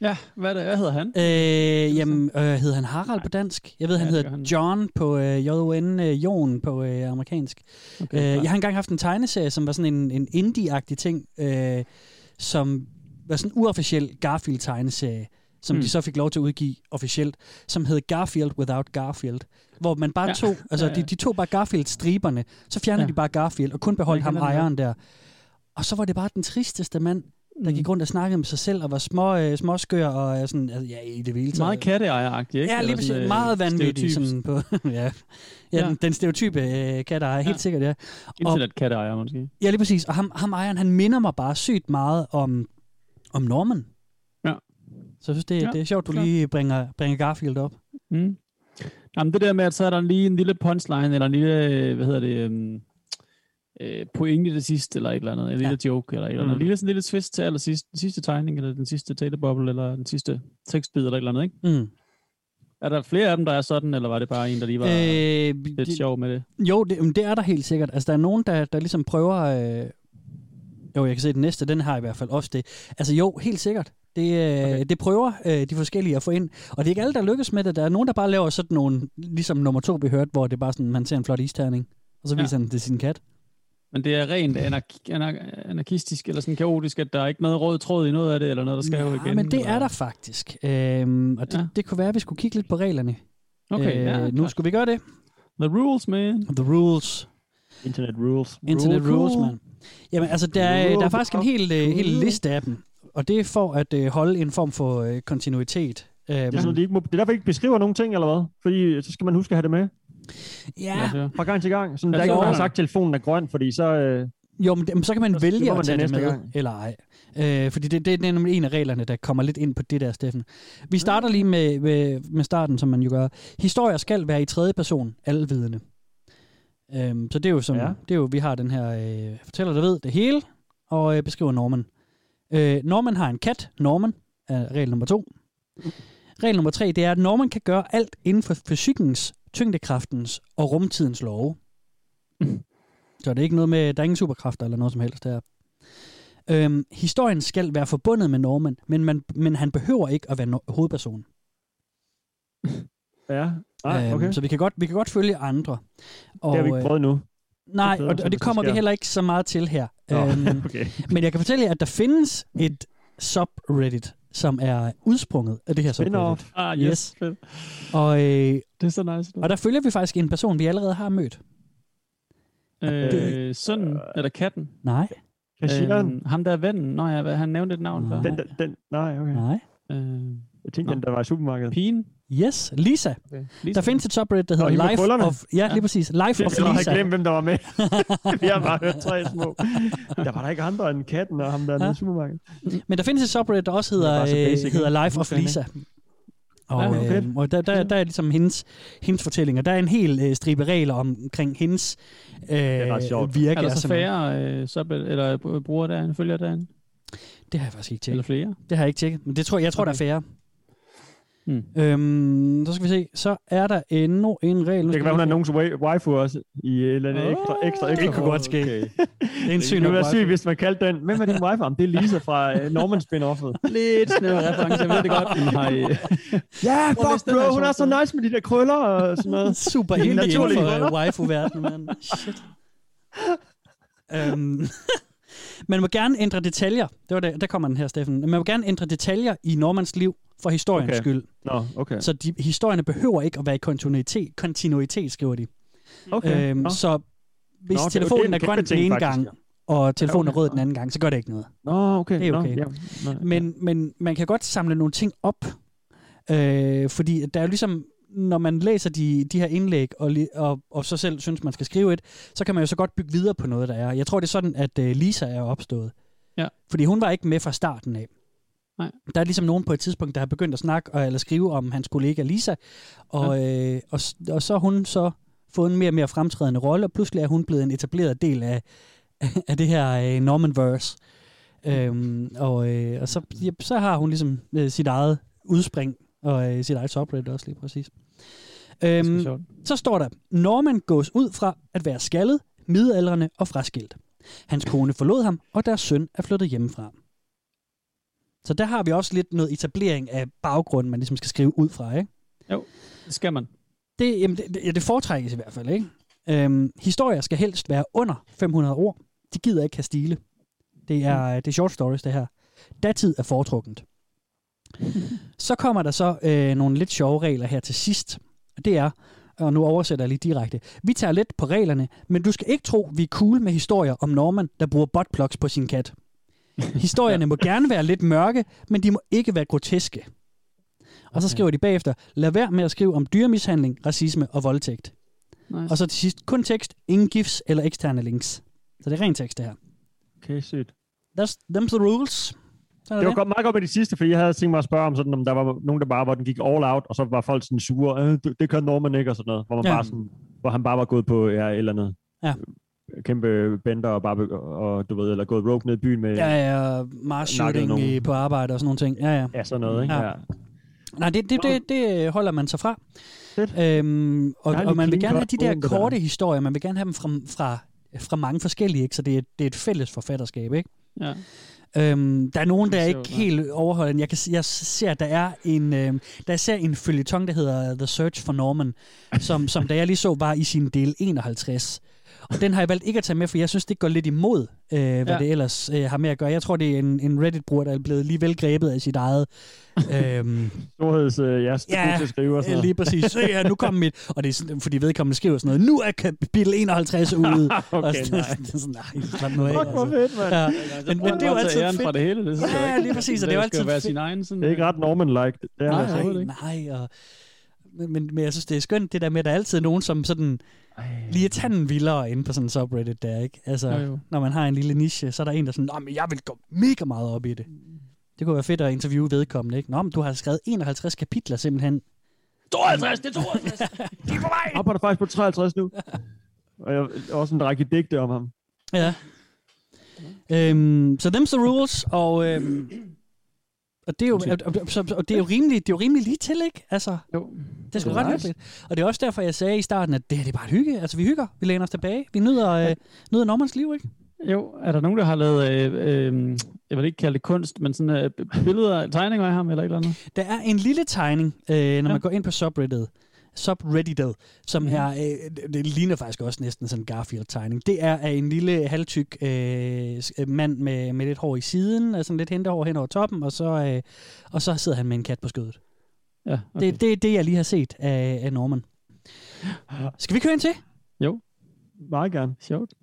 Ja, hvad, er det, hvad hedder han? Øh, jamen, øh, hedder han Harald på dansk? Jeg ved, han Ja, det hedder han. John på øh, J-O-N, øh, Jon på øh, amerikansk. Okay, øh, jeg har engang haft en tegneserie, som var sådan en, en indie-agtig ting, øh, som var sådan en uofficiel Garfield-tegneserie, som Hmm. de så fik lov til at udgive officielt, som hed Garfield Without Garfield. Hvor man bare Ja, tog, altså ja, ja. De, de tog bare Garfield-striberne, så fjernede Ja. de bare Garfield, og kun beholdt ham ejeren der. Og så var det bare den tristeste mand, der Mm. gik rundt og snakkede med sig selv, og var små, øh, småskør, og øh, sådan, altså, ja, i det hele taget. Meget katteejeragtig, ikke? Ja, lige præcis. øh, Meget vanvittig. Sådan på, ja. Ja, Ja. Den, den stereotype øh, katteejer, helt Ja. sikkert, ja. Og, Internetkatteejer, måske. ja, lige præcis. Og ham, ham ejeren, han minder mig bare sygt meget om, om Norman. Ja. Så jeg synes, det, Ja, det er sjovt, du klart. lige bringer, bringer Garfield op. Mm. Jamen, det der med, at så er der lige en lille punchline, eller en lille, øh, hvad hedder det, um, øh, pointe til sidst, eller et eller andet, en lille joke, eller et eller andet. Mm. Lille, sådan en lille twist til allersidst, den sidste tegning, eller den sidste taleboble, eller den sidste tekstbid, eller et eller andet, ikke? Mm. Er der flere af dem, der er sådan, eller var det bare en, der lige var Øh, lidt det- sjov med det? Jo, det, det er der helt sikkert. Altså, der er nogen, der, der ligesom prøver... Øh... Jo, jeg kan se den næste, den har i hvert fald også det. Altså jo, helt sikkert. Det, øh, okay. det prøver øh, de forskellige at få ind. Og det er ikke alle, der lykkes med det. Der er nogen, der bare laver sådan nogle, ligesom nummer to, vi hørte, hvor det er bare sådan, man ser en flot isterning, og så Ja. viser han det sin kat. Men det er rent anark- anar- anarkistisk, eller sådan kaotisk, at der er ikke noget rød tråd i noget af det, eller noget, der skal jo Ja, igen? men det eller? er der faktisk. Øhm, og det, Ja. ja. det kunne være, at vi skulle kigge lidt på reglerne. Okay, øh, ja, nu klart. skulle vi gøre det. The rules, man. The rules. Internet rules. Internet Rule rules, man. Jamen, altså, der, er, der er faktisk en hel, øh, hel liste af dem. Og det er for at øh, holde en form for øh, kontinuitet. Øhm, Det er, sådan, noget, de ikke må, det er derfor, de ikke beskriver nogen ting, eller hvad? Fordi så skal man huske at have det med. ja, Ja. Fra gang til gang. Sådan, Ja, der er ikke så- nogen, der har sagt, at telefonen er grøn, fordi så... Øh, jo, men, det- men så kan man Så vælge skipper at man tage det med, gang. eller ej. Øh, fordi det, det, er nemlig en af reglerne, der kommer lidt ind på det der, Steffen. Vi starter lige med, med, med starten, som man jo gør. Historier skal være i tredje person, alvidende. Øhm, så det er jo som, ja. det er jo, vi har den her øh, fortæller, der ved det hele, og øh, beskriver Norman. Øh, Norman har en kat, Norman, er regel nummer to. Regel nummer tre, det er, at Norman kan gøre alt inden for fysikkens, tyngdekraftens og rumtidens love. Så det er ikke noget med, der er ingen superkræfter eller noget som helst der. Øhm, historien skal være forbundet med Norman, men, man, men han behøver ikke at være no- hovedperson. ja. Ah, okay. Øhm, så vi kan, godt, vi kan godt følge andre. Og, det har vi ikke øh, prøvet nu. Nej, og, og det kommer vi heller ikke så meget til her. Øhm, okay. men jeg kan fortælle jer, at der findes et subreddit, som er udsprunget af det her subreddit. Spin-off. Ah, yes. Yes. Og, øh, Det er så nice. og der følger vi faktisk en person, vi allerede har mødt. Øh, sønnen, eller katten. Nej, Cashieren. Øh, ham der er vennen. Nå ja, han nævnte et navn før. Den, den, den, nej, okay. nej. Øh, Jeg tænkte, Nå. den der var i supermarkedet. pigen. Yes, Lisa. Okay. Der findes et subreddit, der Nå, hedder med Life of... Ja, lige præcis. Life of Jeg har Lisa. glemt, hvem der var med. Vi har bare hørt tre små. Der var der ikke andre end katten og ham der Ja. i supermarkedet. Men der findes et subreddit, der også Det er hedder, så basic, øh, hedder? Life of. Lisa. Og, Ja, okay. øh, og der, der, der er ligesom hendes, hendes fortællinger. Der er en hel øh, stribe regler omkring hendes øh, ret sjovt. virke. Er der og så færre øh, sub, eller øh, brugere derinde, følger derinde? Det har jeg faktisk ikke Eller tjekket. flere? Det har jeg ikke tjekket, men det tror, jeg tror, Okay. der er færre. Hmm. Øhm, så skal vi se. Så er der endnu en regel. Det kan være, hun er nogens wa- waifu også i et eller andet Åh, ekstra, ekstra, det ekstra. kunne godt ske. Okay. Det er en syg Det ville være waifu. sygt, hvis man kaldte den. Hvem er din wife? Jamen, det er Lisa fra uh, Norman spin-offet. Lidt snæver reference, jeg ved det godt. Nej. Ja, fuck bro, hun er så nice med de der krøller og sådan noget. Super indie inden for uh, waifu-verdenen, mand. Shit. øhm, man må gerne ændre detaljer. Det var det, der kommer den her, Steffen. Man må gerne ændre detaljer i Normans liv for historiens Okay. skyld. Nå, okay. Så de, historierne behøver ikke at være i kontinuitet, kontinuitet skriver de. Okay. Øhm, Nå. så hvis Nå, det- telefonen er grøn den ene gang, ja. og telefonen er rød den anden gang, så gør det ikke noget. Nå, okay. Det er Nå, okay. ja. Nå, Men, men man kan godt samle nogle ting op, øh, fordi der er jo ligesom, når man læser de, de her indlæg, og, og, og så selv synes, man skal skrive et, så kan man jo så godt bygge videre på noget, der er. Jeg tror, det er sådan, at øh, Lisa er opstået. Ja. Fordi hun var ikke med fra starten af. Nej. Der er ligesom nogen på et tidspunkt, der har begyndt at snakke og, eller skrive om hans kollega Lisa, og, ja. øh, og, og så har hun så fået en mere og mere fremtrædende rolle, og pludselig er hun blevet en etableret del af, af det her øh, Normanverse. Øhm, og øh, og så, ja, så har hun ligesom øh, sit eget udspring, og øh, sit eget subreddit også lige præcis. Øhm, sjovt. så står der, Norman gås ud fra at være skaldet, midaldrende og fraskilt. Hans kone forlod ham, og deres søn er flyttet hjemmefra. Så der har vi også lidt noget etablering af baggrunden, man ligesom skal skrive ud fra, ikke? Jo, det skal man. Det, jamen, det, det, ja, det foretrækkes i hvert fald, ikke? Øhm, historier skal helst være under 500 ord. De gider ikke have stile. Det er, det er short stories, det her. Datid er foretrukket. Så kommer der så øh, nogle lidt sjove regler her til sidst. Det er, og nu oversætter jeg lige direkte. Vi tager lidt på reglerne, men du skal ikke tro, vi er cool med historier om Norman, der bruger buttplugs på sin kat. Historierne må gerne være lidt mørke, men de må ikke være groteske. Og så skriver de bagefter, lad være med at skrive om dyremishandling, racisme og voldtægt. Nice. Og så til sidst, kun tekst, ingen gifs eller eksterne links. Så det er ren tekst, det her. Okay, sygt. That's, them's the rules. Så Det det var godt, meget godt med de sidste, fordi jeg havde tænkt mig at spørge om, sådan, om der var nogen, der bare, hvor den gik all out, og så var folk sådan sure, øh, det, det kan Norman ikke, og sådan noget. Hvor, man Ja. bare sådan, hvor han bare var gået på ja, et eller andet Ja. kæmpe bender, og, bare, og du ved, eller gået rogue ned i byen med... Ja, ja, mass nakket shooting nogen. i, på arbejde og sådan nogle ting. Ja, ja. Ja, sådan noget, ikke? Ja. Ja. Nej, det, det, det, det holder man sig fra. Fedt. Øhm, og, og man vil gerne have de der det der. korte historier, man vil gerne have dem fra, fra, fra mange forskellige, ikke? så det er, det er et fælles forfatterskab. Ikke? Ja. Øhm, der er nogen, der ser ikke helt overholder den. Jeg, kan, jeg ser, at der er en, øhm, der er især en følgetong, der hedder The Search for Norman, som, som da jeg lige så, var i sin del 51. Og den har jeg valgt ikke at tage med, for jeg synes, det går lidt imod, øh, hvad Ja. det ellers øh, har med at gøre. Jeg tror, det er en, en Reddit-bruger, der er blevet lige vel grebet af sit eget... øhm, Storheds, øh, Ja, ja, til at skrive og sådan. Lige præcis. Så ja, nu kom mit... Og det er sådan, fordi vedkommende skriver sådan noget. Nu er kapitel 51 ude. Okay, og sådan, nej. det er sådan, nej, slap nu af. Fuck, hvor fedt, mand. Ja. Men, men det er jo altid fedt. fra det hele. Det Ja, lige præcis, og det er jo altid være fedt. sin egen sådan... Det er ikke ret Norman-like. Det er Nej, altså Nej, nej. Og, men, men, jeg synes, det er skønt, det der med, at der er altid nogen, som sådan lige er tanden vildere inde på sådan en subreddit der, ikke? Altså, Jo, jo. når man har en lille niche, så er der en, der er sådan, Nå, men jeg vil gå mega meget op i det. Det kunne være fedt at interviewe vedkommende, ikke? Nå, men du har skrevet 51 kapitler simpelthen. 52, det er 52! De er på vej! Op er der faktisk på 53 nu. Og jeg har også en række digte om ham. Ja. Øhm, så them's the rules, og, øhm, og, det er jo, og, og, så- og det er jo rimelig, det er jo rimelig lige til, ikke? Altså, Jo. Det er sgu ret nice. hyggeligt. Og det er også derfor, jeg sagde i starten, at det her det er bare et hygge. Altså, vi hygger, vi læner os tilbage, vi nyder, øh, nyder Normans liv, ikke? Jo, er der nogen, der har lavet, øh, øh, jeg vil ikke kalde det kunst, men sådan øh, billeder, tegninger af ham eller et eller andet? Der er en lille tegning, øh, når ja. man går ind på subreddit, subredditet, som Ja. er, øh, det- ligner faktisk også næsten sådan en Garfield-tegning. Det er af en lille halvtyk øh, øh, mand med, med lidt hår i siden, og sådan lidt hentehår hen over toppen, og så, øh, og så sidder han med en kat på skødet. Ja, Okay. Det, det er det, jeg lige har set af, af Norman. Skal vi køre ind til? Jo. Meget gerne. Sjovt.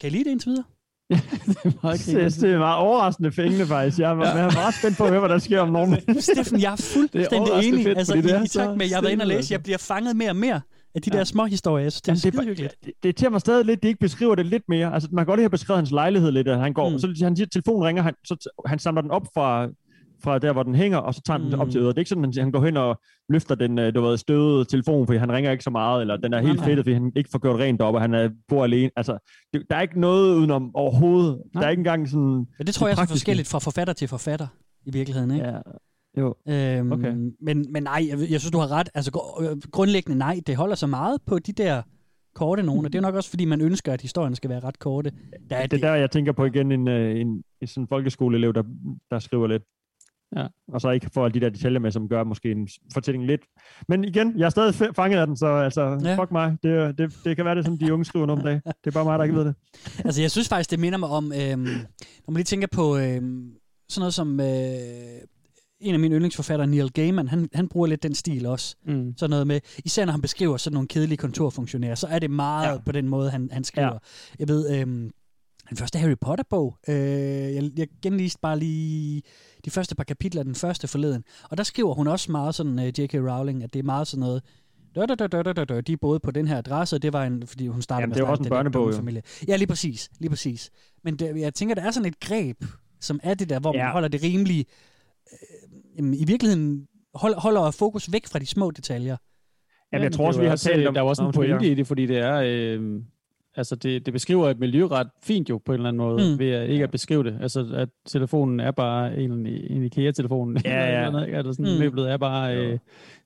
Kan I lide det indtil videre? det er meget synes, det er meget overraskende fængende, faktisk. Jeg er, ja. jeg er meget spændt på at høre, hvad der sker om Norman. Steffen, jeg er er fuldstændig overraskende enig. fedt, altså, fordi det i, er i takt med, at jeg har været inde og læse, jeg altså. bliver fanget mere og mere af de Ja. der små historier. Jeg synes, det er Jamen, det, er hyggeligt. det, det irriterer mig stadig lidt, at de ikke beskriver det lidt mere. Altså, man kan godt lige have beskrevet hans lejlighed lidt, at han går, Mm. så han siger, telefonen ringer, han, så han samler den op fra, fra der, hvor den hænger, og så tager den op Mm. til øret. Det er ikke sådan, at han, går hen og løfter den, øh, du ved, støvede telefon, fordi han ringer ikke så meget, eller den er helt fedtet, fordi han ikke får gjort rent op, og han er, bor alene. Altså, det, der er ikke noget udenom overhovedet. Nej. Der er ikke engang sådan... Ja, det tror jeg er forskelligt fra forfatter til forfatter, i virkeligheden. Ikke? Ja, Jo. Øhm, Okay. men, men nej, jeg, jeg synes, du har ret. Altså øh, grundlæggende nej, det holder så meget på de der korte nogen, og det er nok også, fordi man ønsker, at historierne skal være ret korte. Der er Det er der, jeg tænker på igen en, øh, en, en sådan folkeskoleelev, der, der skriver lidt. Ja. Og så ikke får alle de der detaljer med, som gør måske en fortælling lidt. Men igen, jeg er stadig fanget af den, så altså, Ja. fuck mig. Det, det, det kan være det, som de unge skriver om dagen. Det er bare mig, der ikke ved det. Altså, jeg synes faktisk, det minder mig om, øhm, når man lige tænker på øhm, sådan noget som øh, en af mine yndlingsforfattere, Neil Gaiman, han, han bruger lidt den stil også. Mm. Sådan noget med, især når han beskriver sådan nogle kedelige kontorfunktionærer, så er det meget ja. på den måde, han, han skriver. Ja. Jeg ved, øhm, den første Harry Potter-bog, øh, jeg, jeg genlæste bare lige de første par kapitler af den første forleden, og der skriver hun også meget sådan, øh, J.K. Rowling, at det er meget sådan noget, dør, dør, dør, dør, dør, de boede på den her adresse, og det var en, fordi hun startede Jamen, med det er også en børnebog, familie. Ja, lige præcis, lige præcis. Men det, jeg tænker, der er sådan et greb, som er det der, hvor ja. man holder det rimelige, øh, i virkeligheden holder, holder fokus væk fra de små detaljer. Jamen, jeg tror også, vi har talt om... Der er også en pointe i det, fordi det er... Øh, altså, det, det beskriver et miljø ret fint jo, på en eller anden måde, Mm. ved at ikke at beskrive det. Altså, at telefonen er bare en, en IKEA-telefon. Ja, ja. eller noget, ikke? altså, sådan, Mm. møblet er bare... Øh,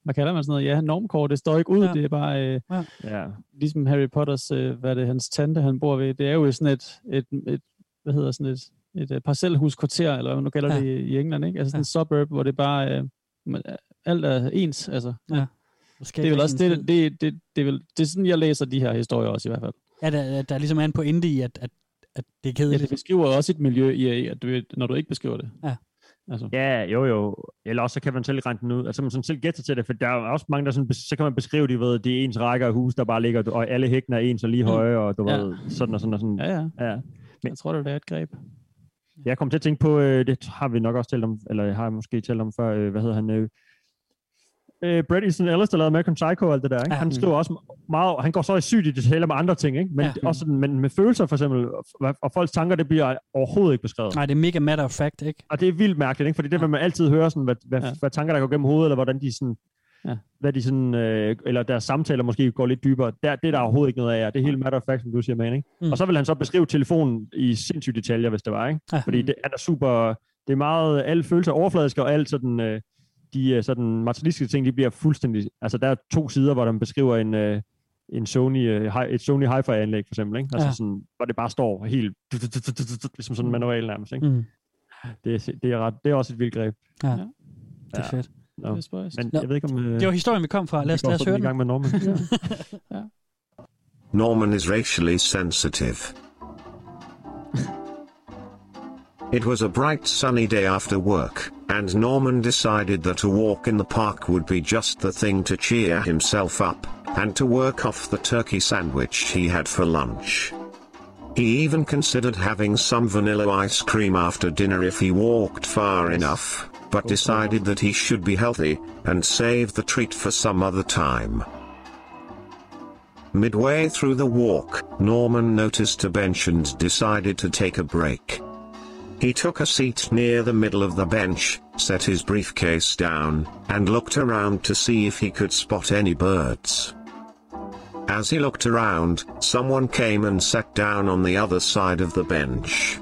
hvad kalder man sådan noget? Ja, normkort, det står ikke ud. Ja. Ja. Det er bare... Øh, Ja. ligesom Harry Potters, øh, hvad er det, hans tante, han bor ved. Det er jo sådan et, et, et hvad hedder sådan et, et, et parcelhuskvarter, eller hvad man nu kalder Ja. ja. det i, i England, ikke? Altså sådan Ja. en suburb, hvor det bare... Øh, man- alt er ens, altså. Ja. Det er vel også det, det, det, det, er vel, det er sådan, jeg læser de her historier også i hvert fald. Ja, der, der ligesom er en pointe i, at, at, at det er Ja, kedeligt. det beskriver også et miljø i, at du, når du ikke beskriver det. Ja. Altså. Ja, jo jo. Eller også så kan man selv regne den ud. Altså man sådan selv gætter til det, for der er også mange, der sådan, så kan man beskrive, de ved, det er ens rækker af hus, der bare ligger, og alle hækkene er ens og lige Mm. høje, og du Ja. ved, sådan og sådan og sådan. Ja, ja. ja. Jeg tror, det er et greb. Jeg kom til at tænke på, øh, det har vi nok også talt om, eller jeg har måske talt om før, øh, hvad hedder han, øh, øh, Bret Easton Ellis, der lavede American Psycho og alt det der, ikke? Ja. han skriver også meget, han går så i sygt i detaljer med andre ting, ikke? Men, Ja. ja. også, sådan- men med følelser for eksempel, og, og folks tanker, det bliver overhovedet ikke beskrevet. Nej, det er mega matter of fact, ikke? Og det er vildt mærkeligt, ikke? Fordi det vil man altid høre, sådan, hvad, hvad, Ja. ja. hvad tanker, der går gennem hovedet, eller hvordan de sådan, Ja. hvad de sådan, øh, eller deres samtaler måske går lidt dybere. Der, det er der overhovedet ikke noget af. ja. Det er helt matter of fact, som du siger, man, ikke? Mm. Mm. Og så vil han så beskrive telefonen i sindssyge detaljer, hvis det var, ikke? Ja. Fordi det er super, det er meget, alle følelser er overfladiske, og alt sådan, øh, de øh, sådan materialistiske ting, de bliver fuldstændig, altså der er to sider, hvor den beskriver en, øh, en Sony, øh, et Sony Hi-Fi anlæg for eksempel, ikke? Altså Ja. sådan, hvor det bare står helt, ligesom sådan en manual nærmest, ikke? Mm. Det, er, det, er ret, det er også et vildt greb. Ja, Ja. det er fedt. Nå. Det er. Men Nå, jeg ved ikke, om... Øh, Det var historien, vi kom fra. Lad os, lad os høre sådan i den. gang med Norman. ja. Norman is racially sensitive. It was a bright sunny day after work, and Norman decided that a walk in the park would be just the thing to cheer himself up, and to work off the turkey sandwich he had for lunch. He even considered having some vanilla ice cream after dinner if he walked far enough, but decided that he should be healthy, and save the treat for some other time. Midway through the walk, Norman noticed a bench and decided to take a break. He took a seat near the middle of the bench, set his briefcase down, and looked around to see if he could spot any birds. As he looked around, someone came and sat down on the other side of the bench.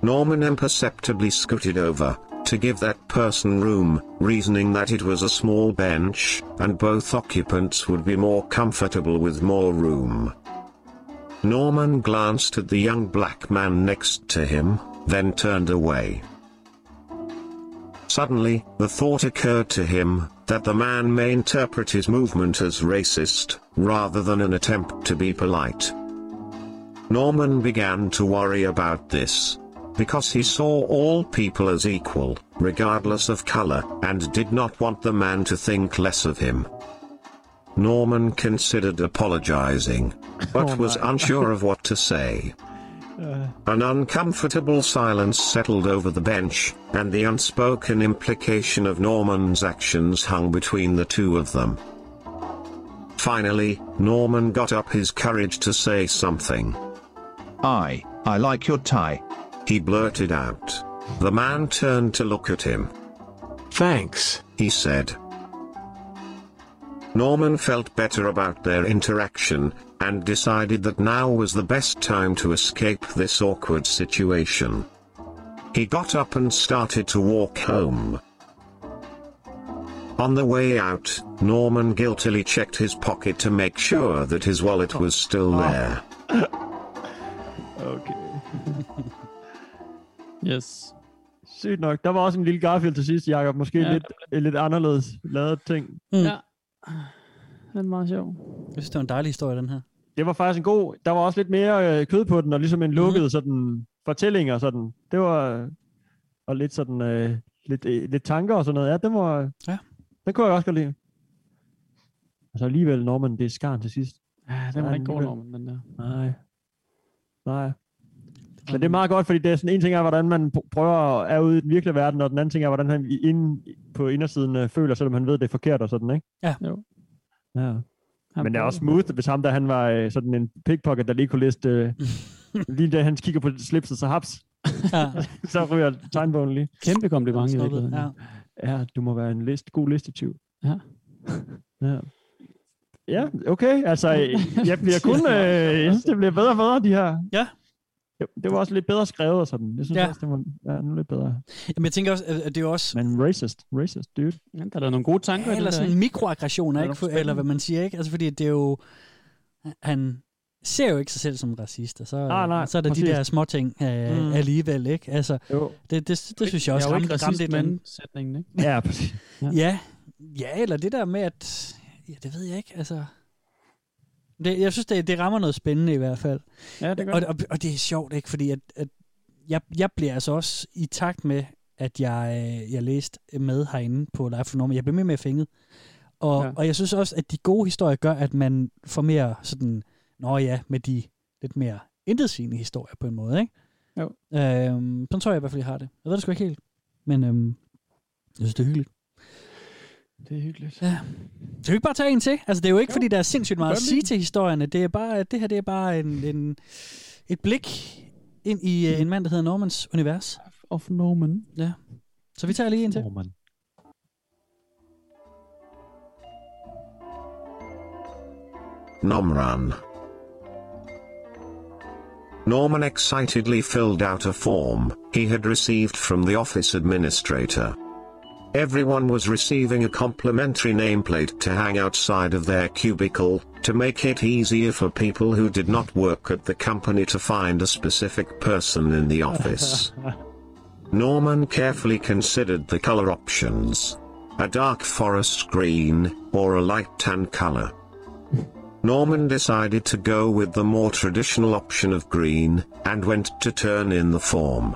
Norman imperceptibly scooted over, to give that person room, reasoning that it was a small bench, and both occupants would be more comfortable with more room. Norman glanced at the young black man next to him, then turned away. Suddenly, the thought occurred to him that the man may interpret his movement as racist, rather than an attempt to be polite. Norman began to worry about this. Because he saw all people as equal, regardless of color, and did not want the man to think less of him. Norman considered apologizing, but oh was unsure of what to say. An uncomfortable silence settled over the bench, and the unspoken implication of Norman's actions hung between the two of them. Finally, Norman got up his courage to say something. I, I like your tie. He blurted out. The man turned to look at him. Thanks. He said. Norman felt better about their interaction, and decided that now was the best time to escape this awkward situation. He got up and started to walk home. On the way out, Norman guiltily checked his pocket to make sure that his wallet was still there. Okay. Yes. Sygt nok. Der var også en lille Garfield til sidst, Jacob. Måske Ja, lidt, et lidt anderledes lavet ting. Mm. Ja. Den er meget sjov. Jeg synes, det var en dejlig historie, den her. Det var faktisk en god... Der var også lidt mere øh, kød på den, og ligesom en lukket mm. sådan fortælling og sådan. Det var... Og lidt sådan... Øh, lidt, øh, lidt tanker og sådan noget. Ja, den var... Ja. Den kunne jeg også godt lide. Og så alligevel, når man det er skarn til sidst. Ja, den var ikke god, Norman, den der. Nej. Nej. Men det er meget godt, fordi det er sådan en ting er, hvordan man pr- prøver at er ude i den virkelige verden, og den anden ting er, hvordan han inde på indersiden øh, føler, selvom han ved, det er forkert og sådan, ikke? Ja. Jo. Ja. Han Men det er også smooth, hvis ham der, han var øh, sådan en pickpocket, der lige kunne liste, øh, lige da han kigger på slipset, så haps, Ja. så ryger tegnbogen lige. Kæmpe kompliment i virkeligheden. ja. Ja, du må være en list, god listetyv. Ja. Ja. Ja, okay. Altså, jeg bliver kun... Øh, jeg synes, det bliver bedre og bedre, de her. Ja. Det, det var også lidt bedre skrevet og sådan. Jeg synes Ja. ja. også, det var ja, nu lidt bedre. Jamen, jeg tænker også, at det er jo også... Men racist, racist, dude. Ja, der er nogle gode tanker Ja, i eller det der, sådan ikke? mikroaggressioner, Det er ikke? For, eller hvad man siger, ikke? Altså, fordi det er jo... Han ser jo ikke sig selv som racist, og så, Ah, nej, så er der præcis. de der små ting øh, Mm. alligevel, ikke? Altså, Jo. det, det, det synes jeg også jeg er ramte, ramte racist, andet. men sætningen, ikke? Ja, præcis. Ja, ja, eller det der med, at... Ja, det ved jeg ikke, altså... Det, jeg synes, det, det rammer noget spændende i hvert fald. Ja, det gør Og, det. og, og det er sjovt, ikke? Fordi at, at jeg, jeg bliver altså også i takt med, at jeg, øh, jeg læste med herinde på Live for Norman. Jeg blev mere med fænget. Og, ja. og jeg synes også, at de gode historier gør, at man får mere sådan, nå ja, med de lidt mere intetsigende historier på en måde, ikke? Jo. Øhm, sådan tror jeg i hvert fald, jeg har det. Jeg ved det sgu ikke helt. Men øhm, jeg synes, det er hyggeligt. Det er hyggeligt. Ja. Skal vi ikke bare tage en til? Altså, det er jo ikke, Jo. fordi der er sindssygt meget at det sige til historierne. Det, er bare, det her det er bare en, en, et blik ind i uh, en mand, der hedder Normans univers. Of Norman. Ja. Så vi tager lige en til. Oh, man. Nomran. Norman excitedly filled out a form he had received from the office administrator. Everyone was receiving a complimentary nameplate to hang outside of their cubicle, to make it easier for people who did not work at the company to find a specific person in the office. Norman carefully considered the color options a dark forest green, or a light tan color. Norman decided to go with the more traditional option of green, and went to turn in the form.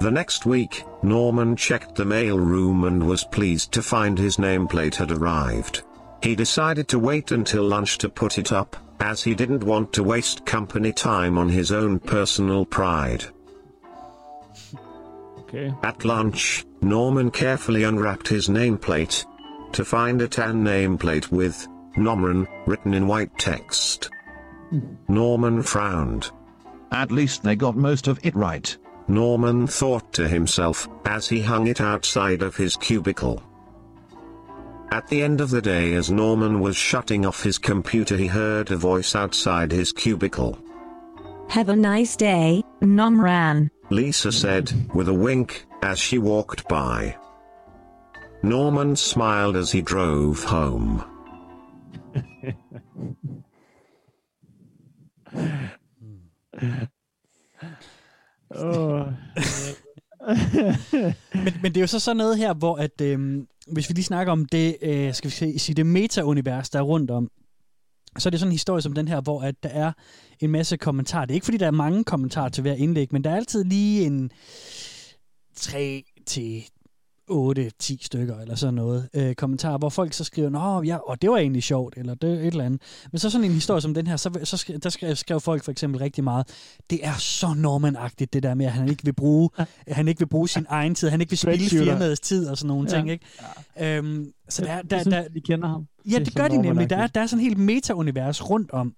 The next week, Norman checked the mail room and was pleased to find his nameplate had arrived. He decided to wait until lunch to put it up, as he didn't want to waste company time on his own personal pride. Okay. At lunch, Norman carefully unwrapped his nameplate to find a tan nameplate with Nomran written in white text. Hmm. Norman frowned. At least they got most of it right. Norman thought to himself as he hung it outside of his cubicle. At the end of the day, as Norman was shutting off his computer, he heard a voice outside his cubicle. Have a nice day, Nomran. Lisa said, with a wink, as she walked by. Norman smiled as he drove home. Oh. men, men det er jo så sådan noget her, hvor at, øhm, hvis vi lige snakker om det, øh, skal vi se- sige, det meta-univers, der er rundt om, så er det sådan en historie som den her, hvor at der er en masse kommentarer. Det er ikke, fordi der er mange kommentarer til hver indlæg, men der er altid lige en 3 til 8-10 stykker, eller sådan noget, øh, kommentarer, hvor folk så skriver, Nå, ja, og det var egentlig sjovt, eller det et eller andet. Men så sådan en historie som den her, så, så skrev, der skrev, skrev folk for eksempel rigtig meget, det er så Norman-agtigt, det der med, at han ikke vil bruge, han ikke vil bruge sin egen tid, han ikke vil spille firmaets tid og sådan nogle Ja. ting, ikke? Øhm, så der, der, der, de kender ham. ja, det gør de nemlig. Der, er- der er sådan en helt meta-univers rundt om.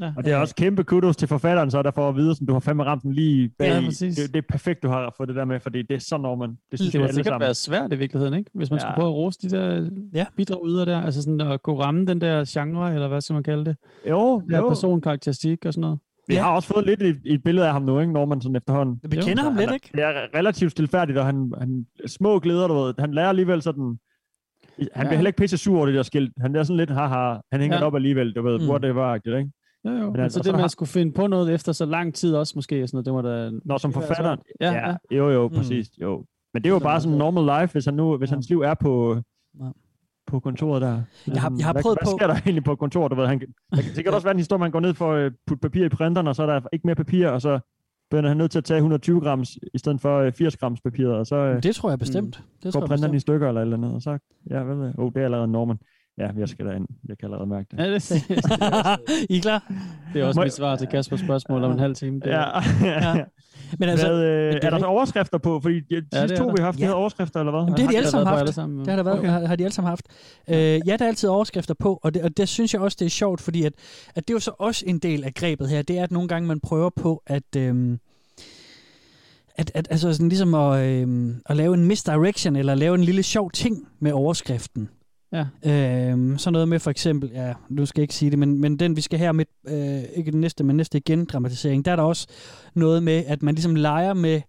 Ja. Og det er også kæmpe kudos til forfatteren, så der får at vide, at du har fandme ramt den lige bag. Ja, præcis. det, det, er perfekt, du har fået det der med, fordi det er så Norman. Det synes Det må sikkert sammen. være svært i virkeligheden, ikke? Hvis man Ja. skulle prøve at rose de der Ja. bidrag yder der. Altså sådan at kunne ramme den der genre, eller hvad skal man kalde det? Jo, Den der jo. personkarakteristik og sådan noget. Vi Ja. har også fået lidt et, et billede af ham nu, ikke, Norman, sådan efterhånden. Vi kender ham lidt, ikke? Det er relativt stilfærdigt, og han, han små glæder, du ved. Han lærer alligevel sådan... Han Ja. bliver heller ikke pisse sur over det der skilt. Han er sådan lidt, haha, han hænger Ja. op alligevel, du ved, Mm. mm. whatever-agtigt, ikke? Jo, jo. Men altså, så det med har- at skulle finde på noget efter så lang tid også måske, og sådan noget, det må da... Når som forfatteren. svært. Ja, ja. Jo, jo, Mm. præcis. Jo. Men det er jo bare sådan normal life, hvis, han nu, hvis hans liv er på, Ja. på kontoret der. Jeg har- jeg har hvad, prøvet hvad på- sker der egentlig på kontoret? Du ved, han, der kan sikkert også være en historie, man går ned for at putte papir i printeren, og så er der ikke mere papir, og så bliver han nødt til at tage 120 grams i stedet for øh, 80 grams papir, og så øh, Det tror jeg bestemt. Det går tror jeg printeren i stykker eller et eller andet, og så, ja, hvad ved jeg, oh, det er allerede Norman. Ja, jeg skal derind. Jeg kan allerede mærke det. Ja, det, I er klar? det er også Må mit svar til Kaspers spørgsmål om en halv time. Det er, Ja. Ja. Men altså, Hvad, øh, det er er der rigtigt. overskrifter på? Fordi de sidste er to, vi har haft, Ja. havde overskrifter, eller hvad? Jamen, det har de har alle der sammen haft. alle sammen. Det har, der været, Okay. har, har de alle sammen haft. Øh, ja, der er altid overskrifter på, og det, og det synes jeg også, det er sjovt, fordi at, at det er jo så også en del af grebet her, det er, at nogle gange man prøver på at... Øhm, at, at altså sådan ligesom at, øhm, at lave en misdirection, eller lave en lille sjov ting med overskriften. Ja. Øhm, sådan noget med for eksempel, ja, nu skal jeg ikke sige det, men, men den vi skal her med, øh, ikke den næste, men næste igen dramatisering, der er der også noget med, at man ligesom leger med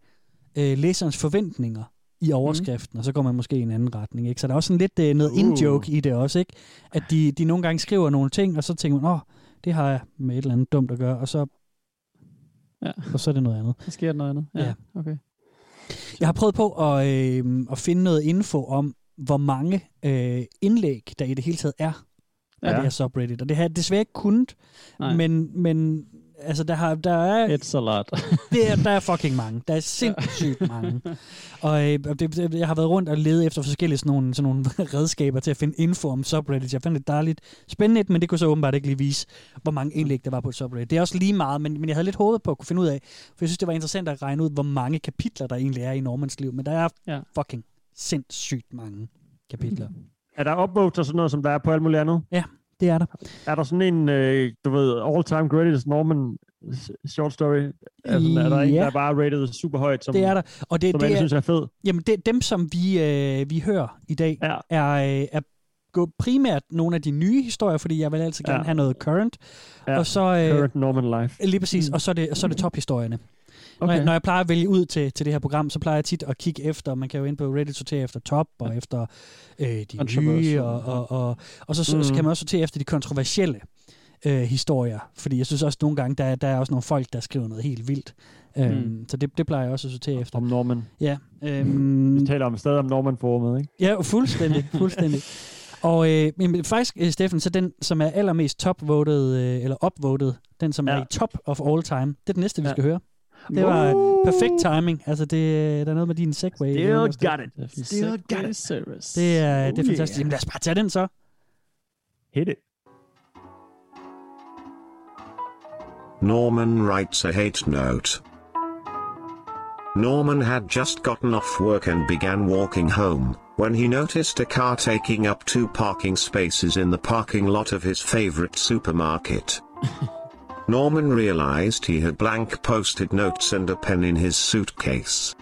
øh, læserens forventninger i overskriften, mm. og så går man måske i en anden retning. Ikke? Så der er også sådan lidt øh, noget Uh. in-joke i det også, ikke? At de, de nogle gange skriver nogle ting, og så tænker man, åh, det har jeg med et eller andet dumt at gøre, og så, Ja. og så er det noget andet. Så sker der noget andet. Ja, Ja. okay. Jeg har prøvet på at, øh, at finde noget info om, hvor mange øh, indlæg, der i det hele taget er af Ja. det her subreddit. Og det har jeg desværre ikke kunnet, Nej. men, men altså, der, har, der er It's a lot. det er, der er fucking mange. Der er sindssygt mange. Og øh, det, jeg har været rundt og ledet efter forskellige sådan nogle, sådan nogle redskaber til at finde info om subreddit. Jeg fandt det dejligt spændende, men det kunne så åbenbart ikke lige vise, hvor mange indlæg der var på et subreddit. Det er også lige meget, men, men jeg havde lidt håbet på at kunne finde ud af, for jeg synes, det var interessant at regne ud, hvor mange kapitler der egentlig er i Normans liv. Men der er Ja. fucking sindssygt mange kapitler. Er der upvotes og sådan noget, som der er på alt muligt andet? Det er der. Er der sådan en, øh, du ved, all-time greatest Norman short story? Altså, er der en, Ja. der er bare rated super højt, som, Det er der. Og det, som det alle er, synes er fed? Jamen, det, dem, som vi, øh, vi hører i dag, Ja. er, øh, er gå primært nogle af de nye historier, fordi jeg vil altid gerne Ja. have noget current. Ja. Og så, øh, Current Norman life. lige præcis, og så er det, så er det tophistorierne. Okay. Når, jeg, når jeg plejer at vælge ud til, til det her program, så plejer jeg tit at kigge efter, man kan jo ind på Reddit sortere efter top, og efter øh, de nye, og, og, og, og så, Mm. så kan man også sortere efter de kontroversielle øh, historier. Fordi jeg synes også nogle gange, der, er- der er også nogle folk, der skriver noget helt vildt. Øhm, Mm. Så det, det plejer jeg også at sortere efter. Om Norman. Ja, øhm, Vi taler om stadig om Norman-forumet, ikke? Ja, fuldstændig, fuldstændig. Og øh, men faktisk, øh, Steffen, så den, som er allermest top-voted, øh, eller upvoted, den, som ja. er Ja. i top of all time, det er den næste, vi Ja. skal høre. Det var perfekt timing. Altså, det, der er noget med din segway. Still Jonas, der- got it. Still got it. Service. Det er, det er Oh, fantastisk. yeah. Jamen, lad os bare tage den så. Hit it. Norman writes a hate note. Norman had just gotten off work and began walking home, when he noticed a car taking up two parking spaces in the parking lot of his favorite supermarket. Norman realized he had blank post-it notes and a pen in his suitcase.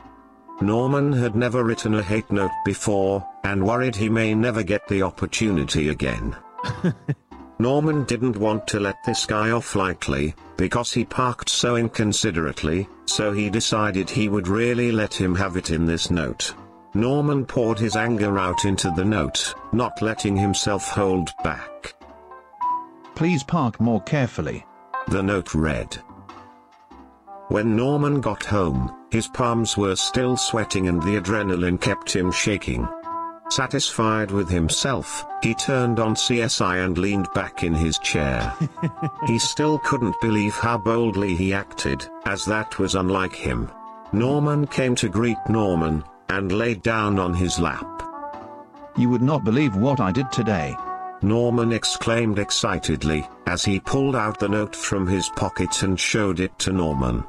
Norman had never written a hate note before, and worried he may never get the opportunity again. Norman didn't want to let this guy off lightly, because he parked so inconsiderately, so he decided he would really let him have it in this note. Norman poured his anger out into the note, not letting himself hold back. Please park more carefully. The note read When Norman got home, his palms were still sweating and the adrenaline kept him shaking. Satisfied with himself, he turned on CSI and leaned back in his chair. he still couldn't believe how boldly he acted, as that was unlike him. Norman came to greet Norman, and laid down on his lap. You would not believe what I did today. Norman exclaimed excitedly, as he pulled out the note from his pocket and showed it to Norman.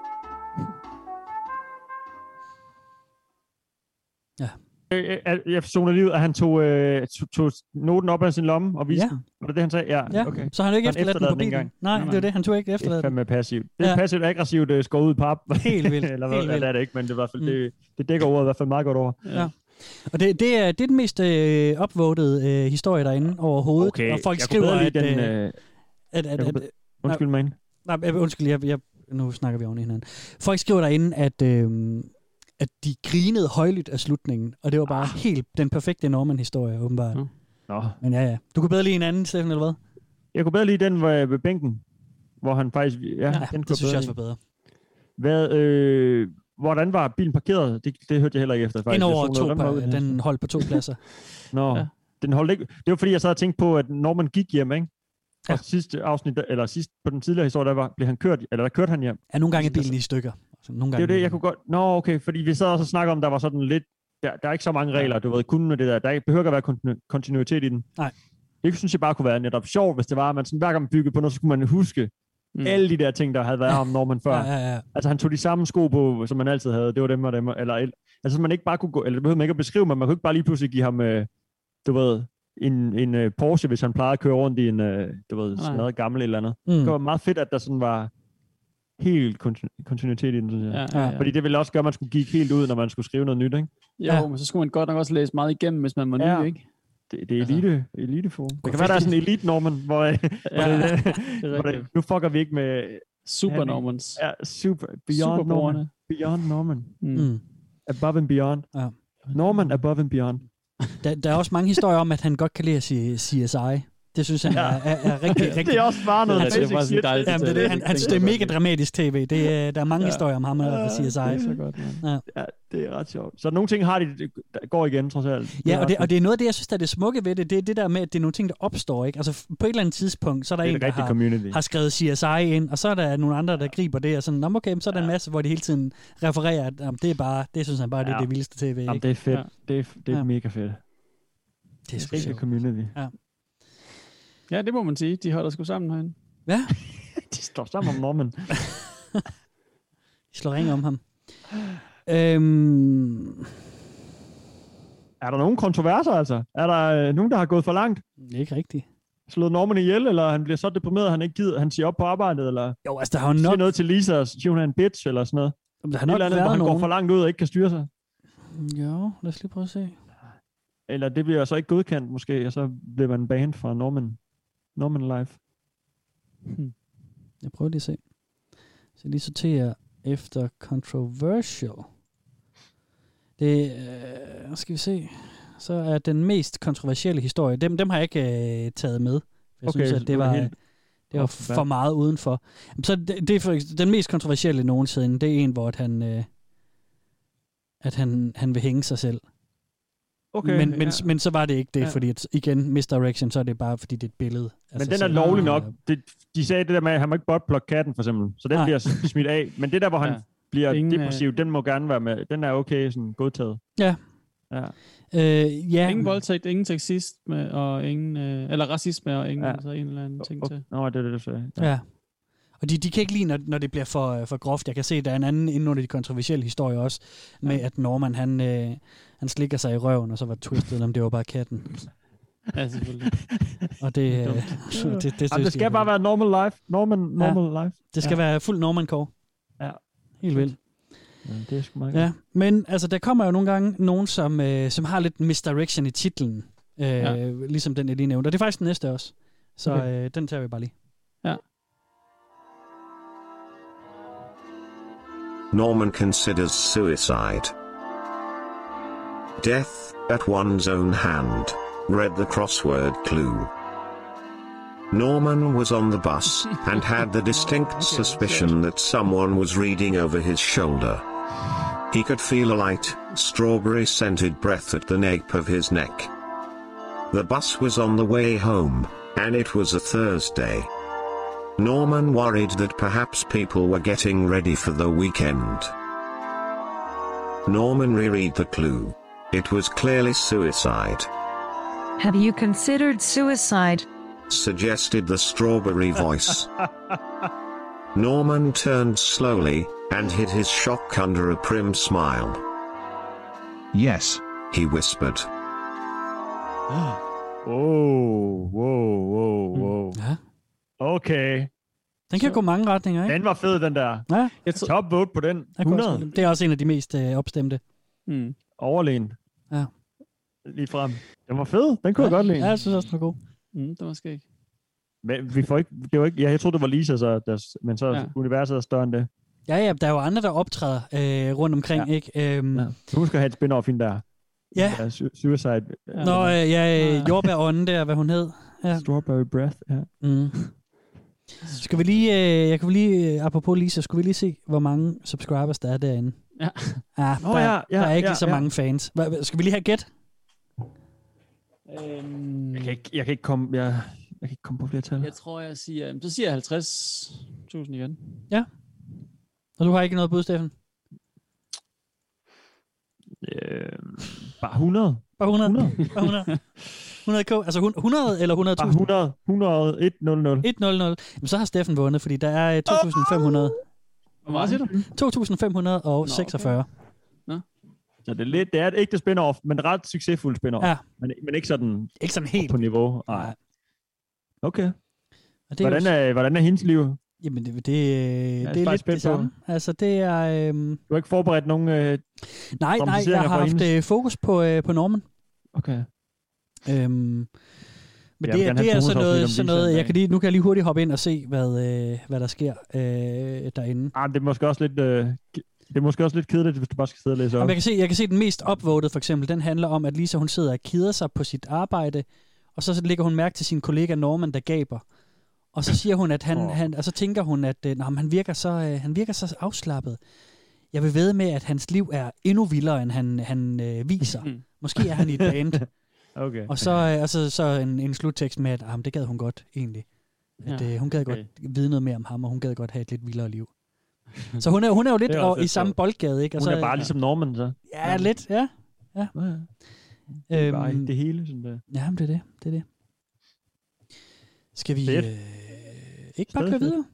Øh, øh, Jeg zoner lige ud, at han tog, øh, tog, tog noten op af sin lomme og viste Ja. den. Var det det, han sagde? Ja, Ja, okay. så han ikke efterladt den på bilen. Nej, Nej, det er nej. det. Han tog ikke Det er efterladt den. fandme passivt. Det er Ja. passivt aggressivt øh, skåret ud i pap. Helt vildt, Eller helt hvad, vildt. det er det ikke, men det, er i hvert fald, det, det dækker ordet i hvert fald meget godt over. Ja. Og det, det, er, det er den mest øh, upvoted øh, historie derinde overhovedet. Okay, og folk jeg skriver, at, den, øh, øh, at, at, at, be- Undskyld mig. Nej, jeg, undskyld, jeg, jeg, nu snakker vi oven i hinanden. Folk skriver derinde, at, øh, at de grinede højlydt af slutningen, og det var bare ah. helt den perfekte Norman-historie, åbenbart. Mm. Nå. Men ja, ja. Du kunne bedre lide en anden, Steffen, eller hvad? Jeg kunne bedre lide den ved, ved bænken, hvor han faktisk... Ja, Ja, den det synes jeg også var bedre. Hvad, øh, hvordan var bilen parkeret? Det, det hørte jeg heller ikke efter. Faktisk. Ind over to, ude- den holdt på to pladser. Nå, Ja. ja. den holdt ikke. Det var fordi, jeg sad og tænkte på, at Norman gik hjem, ikke? Og sidste afsnit, eller sidst på den tidligere historie, der var, blev han kørt, eller der kørte han hjem. Ja, nogle gange er bilen i stykker. Altså, nogle Det er gange det, jeg kunne godt... Nå, okay, fordi vi sad også og snakkede om, der var sådan lidt... Der, der er ikke så mange regler, du ved, kun med det der. Der er- behøver ikke at være kontinu- kontinuitet i den. Nej. Det synes jeg bare kunne være netop sjovt, hvis det var, at man sådan, hver gang man byggede på noget, så skulle man huske mm. alle de der ting, der havde været om Norman før. Ja, ja, ja. Altså han tog de samme sko på, som man altid havde. Det var dem og dem. Eller, altså så man ikke bare kunne gå, eller det behøvede man ikke at beskrive, men man kunne ikke bare lige pludselig give ham, øh, du ved, en, en uh, Porsche, hvis han plejede at køre rundt i en, uh, du ved, Nej. smadret gammel eller andet. Mm. Det var meget fedt, at der sådan var helt kontinu- kontinuitet i den, synes jeg. Ja, ja, ja. Fordi det ville også gøre, at man skulle give helt ud, når man skulle skrive noget nyt, ikke? Jo, ja. men så skulle man godt nok også læse meget igennem, hvis man var ny, Ja. ikke? Det, det er elite, eliteform. Det kan være, der er sådan en elite Norman, hvor, ja, hvor, det, det er hvor det, nu fucker vi ikke med... Super Normans. Ja, super. Beyond Superborgerne. Norman. Beyond Norman. Mm. Above and beyond. Ja. Norman above and beyond. Der, der er også mange historier om, at han godt kan lide at sige CSI. Det synes han Ja. er, er, er rigtig, rigtig... Det er også bare noget Altså, basic shit. Jamen, det er det. Han, han, det er mega dramatisk tv. Det er, der er mange Ja. historier om ham og CSI. det er så godt, ja. Ja, det er ret sjovt. Så nogle ting har de, der går igen, trods alt. Ja, og det, og det er noget af det, jeg synes, der er det smukke ved det. Det er det der med, at det er nogle ting, der opstår. Ikke? Altså på et eller andet tidspunkt, så er der Det er en, der har, community. har skrevet CSI ind, og så er der nogle andre, der griber det, og sådan, okay, men så er der en masse, hvor de hele tiden refererer, at jamen, det er bare, det synes han bare, det er Ja. det vildeste tv. Jamen, Ikke? det er fedt. Ja. Det er, det er Ja. mega fedt. Det er sgu community. Ja. Ja, det må man sige. De holder sgu sammen herinde. Ja. De står sammen om Norman. De slår ring om ham. Øhm, Er der nogen kontroverser, altså? Er der øh, nogen, der har gået for langt? ikke rigtigt. Slået Norman ihjel, eller han bliver så deprimeret, at han ikke gider, han siger op på arbejdet, eller Jo, altså, der har jo siger nok- noget til Lisa, og siger, hun er en bitch, eller sådan noget. Der har nok andet, hvor han går nogen. for langt ud og ikke kan styre sig. Jo, lad os lige prøve at se. Eller det bliver så ikke godkendt, måske, og så bliver man banned fra Norman, Norman Life. Jeg prøver lige at se. Så lige sorterer efter controversial. Det, øh, skal vi se. Så er den mest kontroversielle historie. Dem, dem har jeg ikke øh, taget med. Jeg Okay, synes, at det var helt det var for meget udenfor. Så det, det er for, den mest kontroversielle nogensinde, det er en, hvor at han, øh, at han, han vil hænge sig selv. Okay, men, men, ja. men så var det ikke det, Ja. fordi at, igen, misdirection, så er det bare, fordi det er et billede. Men den er lovlig nok. Det, de sagde det der med, at han må ikke botblock katten, for eksempel. Så den Nej. bliver smidt af. Men det der, hvor han Ja. bliver Ingen, øh, depressiv, den må gerne være med. Den er okay sådan godtaget. Ja. Ja. Øh, ja. Ingen voldtægt, ingen sexisme, og ingen, øh, eller racisme, og ingen, Ja. ja. altså en eller anden ting til. Nå, det er det, du sagde. Ja. Og de, de kan ikke lide, når, når det bliver for, øh, for groft. Jeg kan se, der er en anden inden under de kontroversielle historier også, med at Norman, han, øh, han slikker sig i røven, og så var twistet, om det var bare katten. Ja, selvfølgelig. Og det, øh, Dumt. det, det, det, Jamen, det skal bare være normal life. Normal, normal life. Det skal ja. være fuld Norman-kår. Ja. Helt vildt. Ja, det er sgu meget Ja, godt. men altså, der kommer jo nogle gange nogen, som, øh, som har lidt misdirection i titlen. Øh, Ja. Ligesom den, jeg lige nævnte. Og det er faktisk den næste også. Så Okay. øh, den tager vi bare lige. Ja. Norman considers suicide. Death at one's own hand. Read the crossword clue. Norman was on the bus and had the distinct suspicion that someone was reading over his shoulder. He could feel a light, strawberry scented breath at the nape of his neck. The bus was on the way home, and it was a Thursday. Norman worried that perhaps people were getting ready for the weekend. Norman reread the clue. It was clearly suicide, Have you considered suicide? suggested the strawberry voice. Norman turned slowly and hid his shock under a prim smile. Yes. He whispered. Whoa, whoa, whoa, whoa. Ja. Okay. Den kan gå mange retninger, ikke? Den var fed, den der. Ja. Top vote på den. Jeg kunne også 100. godt lide- Det er også en af de mest øh, opstemte. Mm. Overlegen. Men vi får ikke, det var ikke, ja, jeg troede, det var Lisa, så der, men så Ja. ja. universet er større end det. Ja, ja, der er jo andre, der optræder øh, rundt omkring, ja. ikke? Øhm, ja. Du skal have et spin-off ind der. Ja. ja su- suicide. Ja. Nå, øh, ja, øh, jordbærånden der, hvad hun hed. Ja. Strawberry Breath, ja. Mm. Skal vi lige, øh, jeg kan lige, øh, apropos Lisa, skulle vi lige se, hvor mange subscribers der er derinde? Ja. Ah, Nå, der, ja, ja, der er ikke ja, så ja. mange fans. Hva, skal vi lige have gæt? Øhm, Jeg kan ikke, jeg kan ikke komme, jeg, jeg kan ikke komme på flere tal. jeg tror, jeg siger, så siger jeg 50.000 igen. Ja. Og du har ikke noget bud, Steffen? Øh, bare 100. Bare 100? 100. Bare 100? 100 k? Altså hun- 100 eller 100.000? Bare 100. 100. 100. 100. Jamen, så har Steffen vundet, fordi der er øh, 2.500. Hvor meget siger du? 2.546. Så det er, lidt, det er et ægte spin-off, men ret succesfuldt spin-off. Ja. Men, men ikke sådan, ikke sådan helt på niveau. Nej. Okay. Og det er hvordan, jo- er, hvordan er hendes liv? Jamen, det, det, det er faktisk lidt spændt det samme. Altså, det er... Øhm... Du har ikke forberedt nogen øh, Nej, nej, jeg har haft hendes? øh, fokus på, øh, på Norman. Okay. Øhm, men det, er- det er sådan noget, sådan noget jeg kan lige, nu kan jeg lige hurtigt hoppe ind og se, hvad, øh, hvad der sker øh, derinde. Ah, det er måske også lidt, øh, det er måske også lidt kedeligt, hvis du bare skal sidde og læse op. Jamen, jeg, kan se, jeg kan se den mest upvoted, for eksempel, den handler om, at Lisa hun sidder og keder sig på sit arbejde, og så lægger hun mærke til sin kollega Norman, der gaber. Og så siger hun, at han, Åh. han og så tænker hun, at øh, han, virker så, øh, han virker så afslappet. Jeg vil ved med, at hans liv er endnu vildere, end han, han øh, viser. Måske er han i et band. Okay. Og så, øh, og så, en, en sluttekst med, at ah, det gad hun godt egentlig. At, Ja, øh, hun gad okay. godt vide noget mere om ham, og hun gad godt have et lidt vildere liv. Så hun er, hun er jo lidt er over, i samme boldgade, ikke? Og Hun så, er bare ligesom Norman, så. Ja, lidt, ja. ja. Ja, ja. Det er bare Øhm, det hele, sådan der. Ja, men det er det. det, er det. Skal vi Fedt. øh, ikke bare køre videre?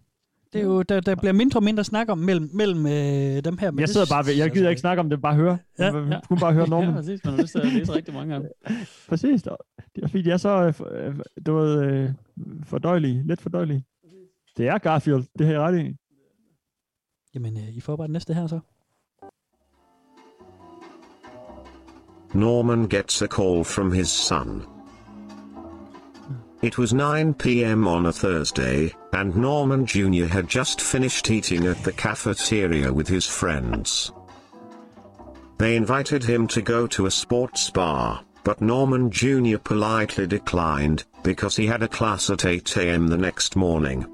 Det er jo, der, der bliver mindre og mindre snak om mellem, mellem øh, dem her. men Jeg det sidder bare ved, jeg gider ikke snakke om det, bare høre. Ja. Jeg vil kun bare høre Norman. Ja, præcis. Man har lyst til at læse rigtig mange af dem. Præcis. Det er fordi, de er så øh, for- øh, du ved, øh, fordøjelige. Lidt fordøjelige. Det er Garfield. Det har jeg ret i. Jamen, øh, I får bare den næste her så. Norman gets a call from his son. It was 9 pm on a Thursday, and Norman Jr. had just finished eating at the cafeteria with his friends. They invited him to go to a sports bar, but Norman Jr. politely declined, because he had a class at 8 am the next morning.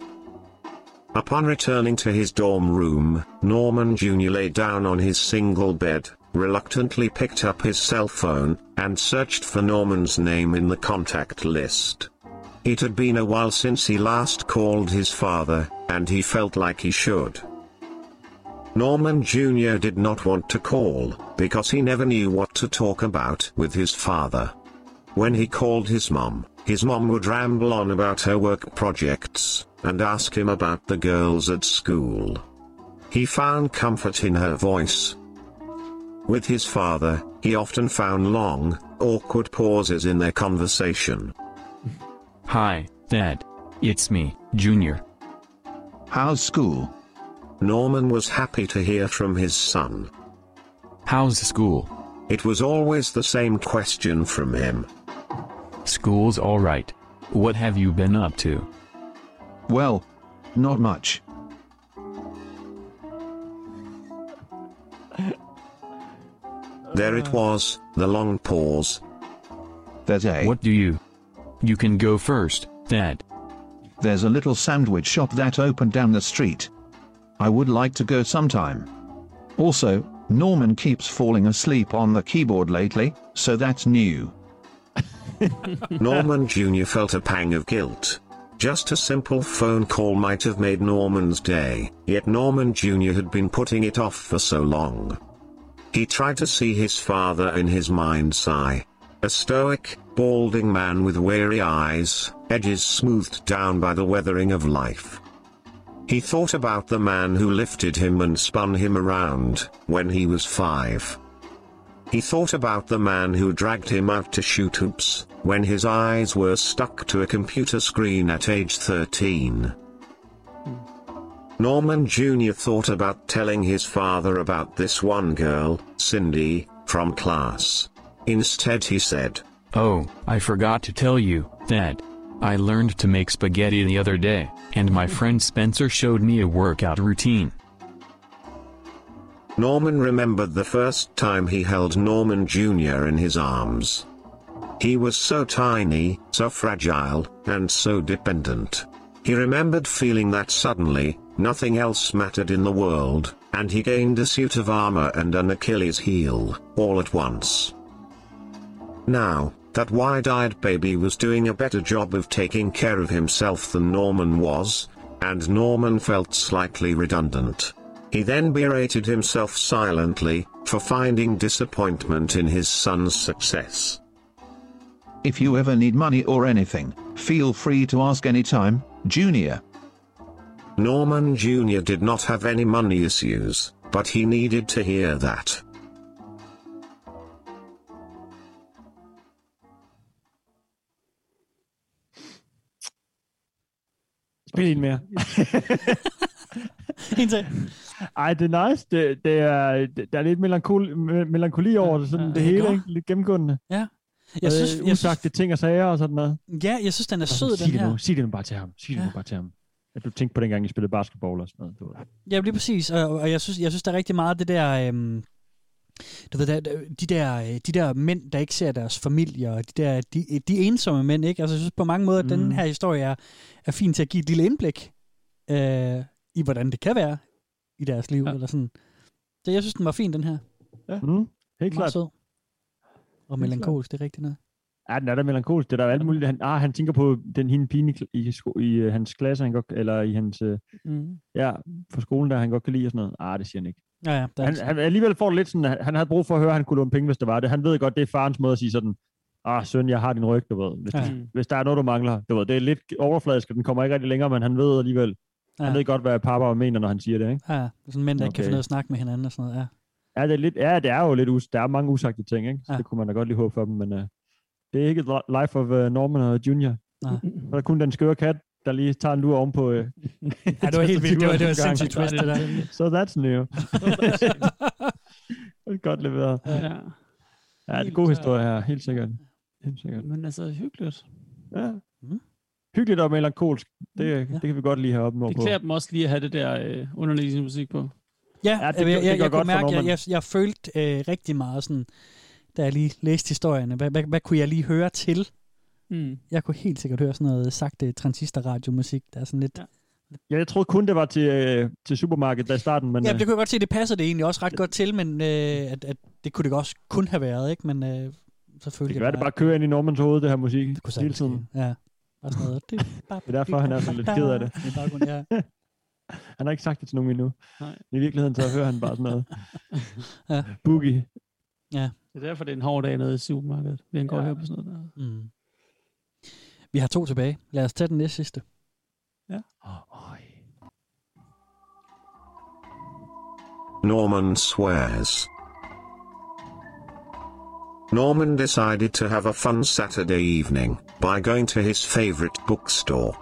Upon returning to his dorm room, Norman Jr. lay down on his single bed, reluctantly picked up his cell phone, and searched for Norman's name in the contact list. It had been a while since he last called his father, and he felt like he should. Norman Jr. did not want to call, because he never knew what to talk about with his father. When he called his mom, his mom would ramble on about her work projects, and ask him about the girls at school. He found comfort in her voice. With his father, he often found long, awkward pauses in their conversation. Hi, Dad. It's me, Junior. How's school? Norman was happy to hear from his son. How's school? It was always the same question from him. School's alright. What have you been up to? Well, not much. There it was, the long pause. There's a. What do you? You can go first, Dad. There's a little sandwich shop that opened down the street. I would like to go sometime. Also, Norman keeps falling asleep on the keyboard lately, so that's new. Norman Jr. felt a pang of guilt. Just a simple phone call might have made Norman's day, yet Norman Jr. had been putting it off for so long. He tried to see his father in his mind's eye. A stoic, balding man with weary eyes, edges smoothed down by the weathering of life. He thought about the man who lifted him and spun him around, when he was five. He thought about the man who dragged him out to shoot hoops, when his eyes were stuck to a computer screen at age 13. Norman Jr. thought about telling his father about this one girl, Cindy, from class. Instead he said, Oh, I forgot to tell you, Dad. I learned to make spaghetti the other day, and my friend Spencer showed me a workout routine. Norman remembered the first time he held Norman Jr. in his arms. He was so tiny, so fragile, and so dependent. He remembered feeling that suddenly, nothing else mattered in the world, and he gained a suit of armor and an Achilles heel, all at once. Now, that wide-eyed baby was doing a better job of taking care of himself than Norman was, and Norman felt slightly redundant. He then berated himself silently, for finding disappointment in his son's success. If you ever need money or anything, feel free to ask anytime, Junior. Norman Jr. did not have any money issues, but he needed to hear that. Spil en mere. en til. Ej, det er nice. Det, det er, det, der er lidt melankoli, me- melankoli over det, sådan Ja, det det hele, ikke? Lidt gennemgående. Ja. Jeg synes, synes- øh, jeg usagte ting og sager og sådan noget. Ja, jeg synes, den er sød, sig den det her. Nu. Sig det nu bare til ham. Sig det Ja. nu bare til ham. At du tænkte på dengang, I spillede basketball og sådan noget. Du. Ja, lige præcis. Og, og jeg, synes, jeg synes, der er rigtig meget af det der... Øhm, du ved, der, de, der, øh, de der mænd, der ikke ser deres familie, og de der de, de ensomme mænd, ikke? Altså, jeg synes på mange måder, at mm. Den her historie er, er fin til at give et lille indblik øh, i, hvordan det kan være i deres liv. Ja. Eller sådan. Så jeg synes, den var fin, den her. Ja. Mm, helt klart. sød. Og melankolsk, det er rigtigt noget. Ja, den er da melankolsk. Det er der alt muligt. Han, ah, han tænker på den hende pige i, i, sko- i uh, hans klasse, han godt, eller i hans, uh, Mm. ja, på skolen, der han godt kan lide og sådan noget. Ah, det siger han ikke. Ja, ja, Han, han, alligevel får det lidt sådan, han havde brug for at høre, at han kunne låne penge, hvis det var det. Han ved godt, det er farens måde at sige sådan, ah, søn, jeg har din ryg, du ved. Hvis, Ja. hvis der er noget, du mangler. Du ved, det er lidt overfladisk, og den kommer ikke rigtig længere, men han ved alligevel, ja. han ved godt, hvad pappa mener, når han siger det, ikke? Ja, det er sådan mænd, der ikke kan Okay. finde ud af at snakke med hinanden og sådan noget. Ja. Ja, det er, lidt, ja, det er jo lidt us, der er mange usagte ting, ikke? Så Ja. det kunne man da godt lige håbe for dem, men uh, det er ikke life of uh, Norman og Junior. Nej. Så er der kun den skøre kat, der lige tager en lur ovenpå. Uh, Ja, det var helt vildt. Det var, det var sindssygt twist, det der. So that's new. det er godt leveret. Ja. Ja, det er god klart. historie her, helt sikkert. Helt sikkert. Men altså, hyggeligt. Ja. Mm. Hyggeligt og melankolsk. Det, ja. det kan vi godt lige have op Det på. klæder dem også lige at have det der øh, underlægningsmusik på. Ja, Ja, ja det jeg, det jeg, jeg godt kunne mærke, jeg, jeg, jeg følte øh, rigtig meget sådan, da jeg lige læste historierne, hvad, hvad, hvad kunne jeg lige høre til? Mm. Jeg kunne helt sikkert høre sådan noget sagte transistorradiomusik, der er sådan lidt... Ja. Ja, jeg troede kun, det var til, øh, til supermarkedet der i starten, men Ja, øh, det kunne jeg godt se, det passer det egentlig også ret godt til, men øh, at, at det kunne det også kun have været, ikke? Men øh, selvfølgelig... det kan være, det bare kører ind i Normans hoved, det her musik, det kunne hele tiden. Ja, bare sådan noget. Det, Det er derfor, han er sådan lidt ked af det. Ja. Han har ikke sagt det til nogen endnu. Nej. I virkeligheden, så hører han bare sådan noget. Ja. Boogie. Ja. Det er derfor, det er en hård dag nede i supermarkedet. Vi kan godt høre på sådan noget der. Mm. Vi har to tilbage. Lad os tage den næste sidste. Ja. Norman swears. Norman decided to have a fun Saturday evening by going to his favorite bookstore.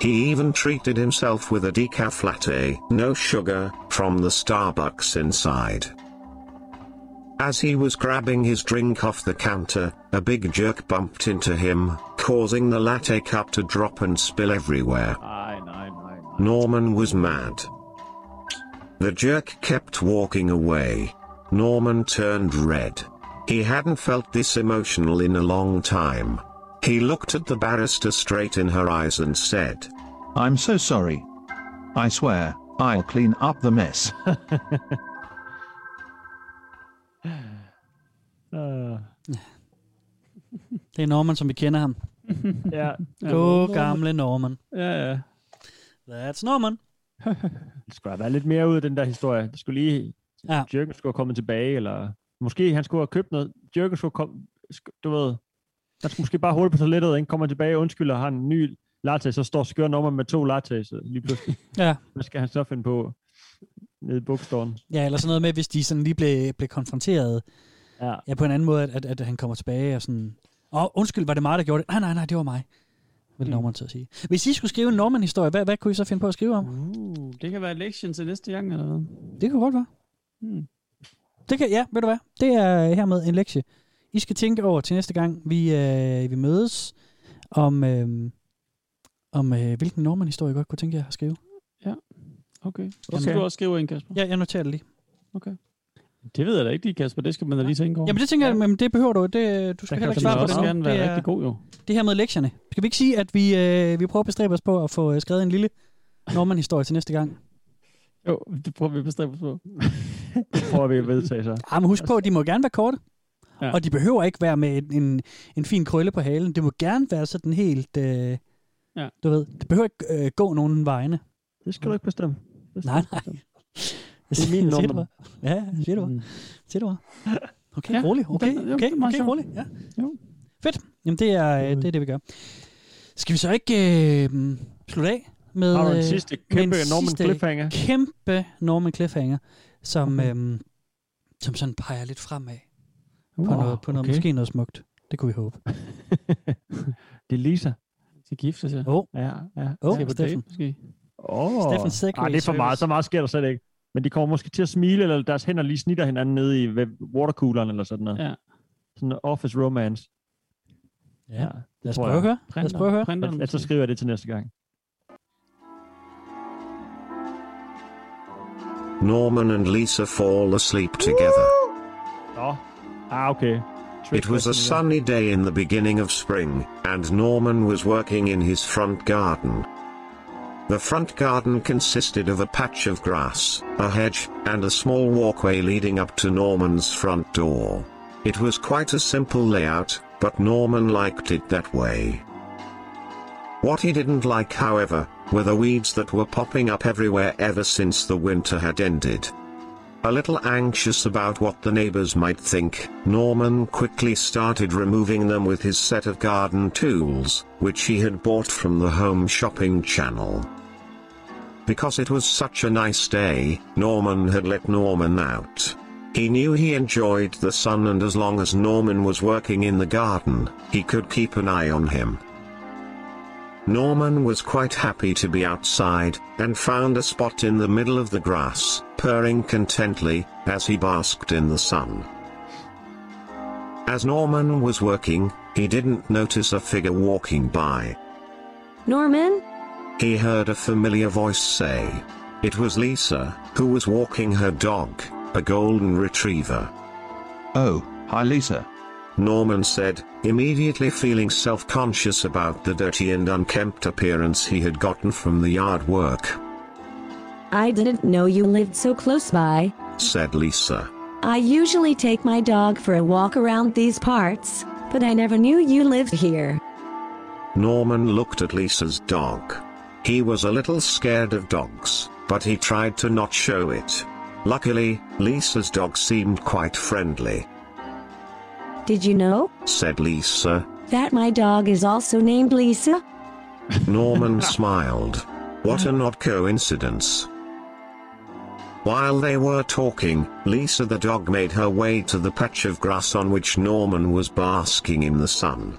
He even treated himself with a decaf latte, no sugar, from the Starbucks inside. As he was grabbing his drink off the counter, a big jerk bumped into him, causing the latte cup to drop and spill everywhere. Norman was mad. The jerk kept walking away. Norman turned red. He hadn't felt this emotional in a long time. He looked at the barrister straight in her eyes and said, I'm so sorry. I swear, I'll clean up the mess. Det er Norman, som vi kender ham. ja. God gamle Norman. Ja, ja. That's Norman. Det skulle have været lidt mere ud af den der historie. Det skulle lige... Ja. Jørgen skulle have kommet tilbage, eller... Måske han skulle have købt noget. Jørgen skulle komme... Du ved... Han skulle måske bare hurtigt på toilettet, ikke? Kommer tilbage, undskylder, har en ny latte, så står skør nummer med to lattes lige pludselig. Ja. Hvad skal han så finde på nede i bookstoren? Ja, eller sådan noget med, hvis de sådan lige blev, blev konfronteret Ja. ja, på en anden måde, at, at han kommer tilbage og sådan... Åh, undskyld, var det mig, der gjorde det? Nej, nej, nej, det var mig. Vil Norman så sige. Hvis I skulle skrive en Norman-historie, hvad, hvad kunne I så finde på at skrive om? Uh, det kan være lektion til næste gang, eller hvad? Det kunne godt være. Hmm. Det kan, ja, ved du hvad? Det er hermed en lektie. I skal tænke over til næste gang, vi, øh, vi mødes, om, øh, om øh, hvilken Norman-historie jeg godt kunne tænke jer at skrive. Ja, okay. Så Okay. skal du også skrive en, Kasper? Ja, jeg noterer det lige. Okay. Det ved jeg da ikke lige, Kasper. Det skal man da lige tænke over. Jamen det tænker jeg, men det behøver du. Det, du skal heller ikke svare på det. gerne nu. være det, er, rigtig god, jo. det her med lektierne. Skal vi ikke sige, at vi, øh, vi prøver at bestræbe os på at få øh, skrevet en lille Norman-historie til næste gang? Jo, det prøver vi at bestræbe os på. Det prøver vi at vedtage så. Ja, men husk på, at de må gerne være korte. Ja. Og de behøver ikke være med en, en, en fin krølle på halen. Det må gerne være sådan helt... Øh, ja. Du ved, det behøver ikke øh, gå nogen vegne. Det skal du ikke bestemme. Det skal Nej, nej. bestemme. Det er min Siger du nummer. Ja, siger du hvad? Siger du hvad? Okay, Ja, rolig. Okay, okay, meget okay, sjovt. rolig. Ja. Jo. Fedt. Jamen, det er, det er det, vi gør. Skal vi så ikke øh, slutte af med, Har du en øh, sidste kæmpe Norman cliffhanger? Kæmpe Norman Cliffhanger, som, Okay. okay. øhm, som sådan peger lidt fremad på Wow, noget, på noget okay. måske noget smukt. Det kunne vi håbe. Det er Lisa. De gifter sig. Åh, oh, Ja, ja. oh, Skal på Steffen. måske. Oh. Steffen Segway Ej, det er for meget. Så meget sker der slet ikke. Men de kommer måske til at smile, eller deres hænder lige snitter hinanden nede i watercooleren, eller sådan noget. Ja. Sådan en office romance. Ja. Lad os prøve at jeg. høre. Lad os prøve at høre. Printer, Ellers så skriver jeg det til næste gang. Norman and Lisa fall asleep together. Nå. Ah, okay. It was a sunny day in the beginning of spring, and Norman was working in his front garden. The front garden consisted of a patch of grass, a hedge, and a small walkway leading up to Norman's front door. It was quite a simple layout, but Norman liked it that way. What he didn't like, however, were the weeds that were popping up everywhere ever since the winter had ended. A little anxious about what the neighbors might think, Norman quickly started removing them with his set of garden tools, which he had bought from the home shopping channel. Because it was such a nice day, Norman had let Norman out. He knew he enjoyed the sun and as long as Norman was working in the garden, he could keep an eye on him. Norman was quite happy to be outside, and found a spot in the middle of the grass, purring contently, as he basked in the sun. As Norman was working, he didn't notice a figure walking by. Norman? He heard a familiar voice say. It was Lisa, who was walking her dog, a golden retriever. Oh, hi Lisa. Norman said, immediately feeling self-conscious about the dirty and unkempt appearance he had gotten from the yard work, I didn't know you lived so close by. said Lisa. I usually take my dog for a walk around these parts, but I never knew you lived here. Norman looked at Lisa's dog. He was a little scared of dogs, but he tried to not show it. Luckily, Lisa's dog seemed quite friendly, Did you know said Lisa. that my dog is also named Lisa? Norman smiled. What an odd coincidence. While they were talking, Lisa the dog made her way to the patch of grass on which Norman was basking in the sun.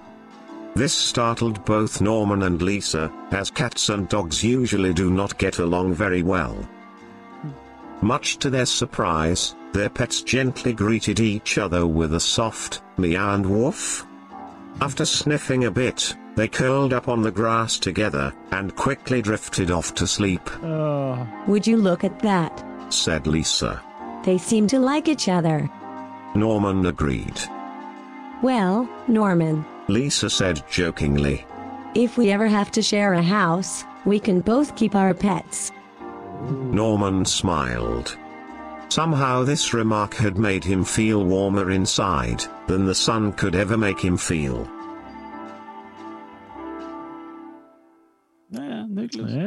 This startled both Norman and Lisa, as cats and dogs usually do not get along very well. Much to their surprise, their pets gently greeted each other with a soft meow and woof. After sniffing a bit, they curled up on the grass together and quickly drifted off to sleep, Uh, Would you look at that? said Lisa. They seem to like each other. Norman agreed. Well, Norman, Lisa said jokingly. if we ever have to share a house, we can both keep our pets. Norman smiled. Somehow this remark had made him feel warmer inside than the sun could ever make him feel. Ja, ja, nykkeligt. ja.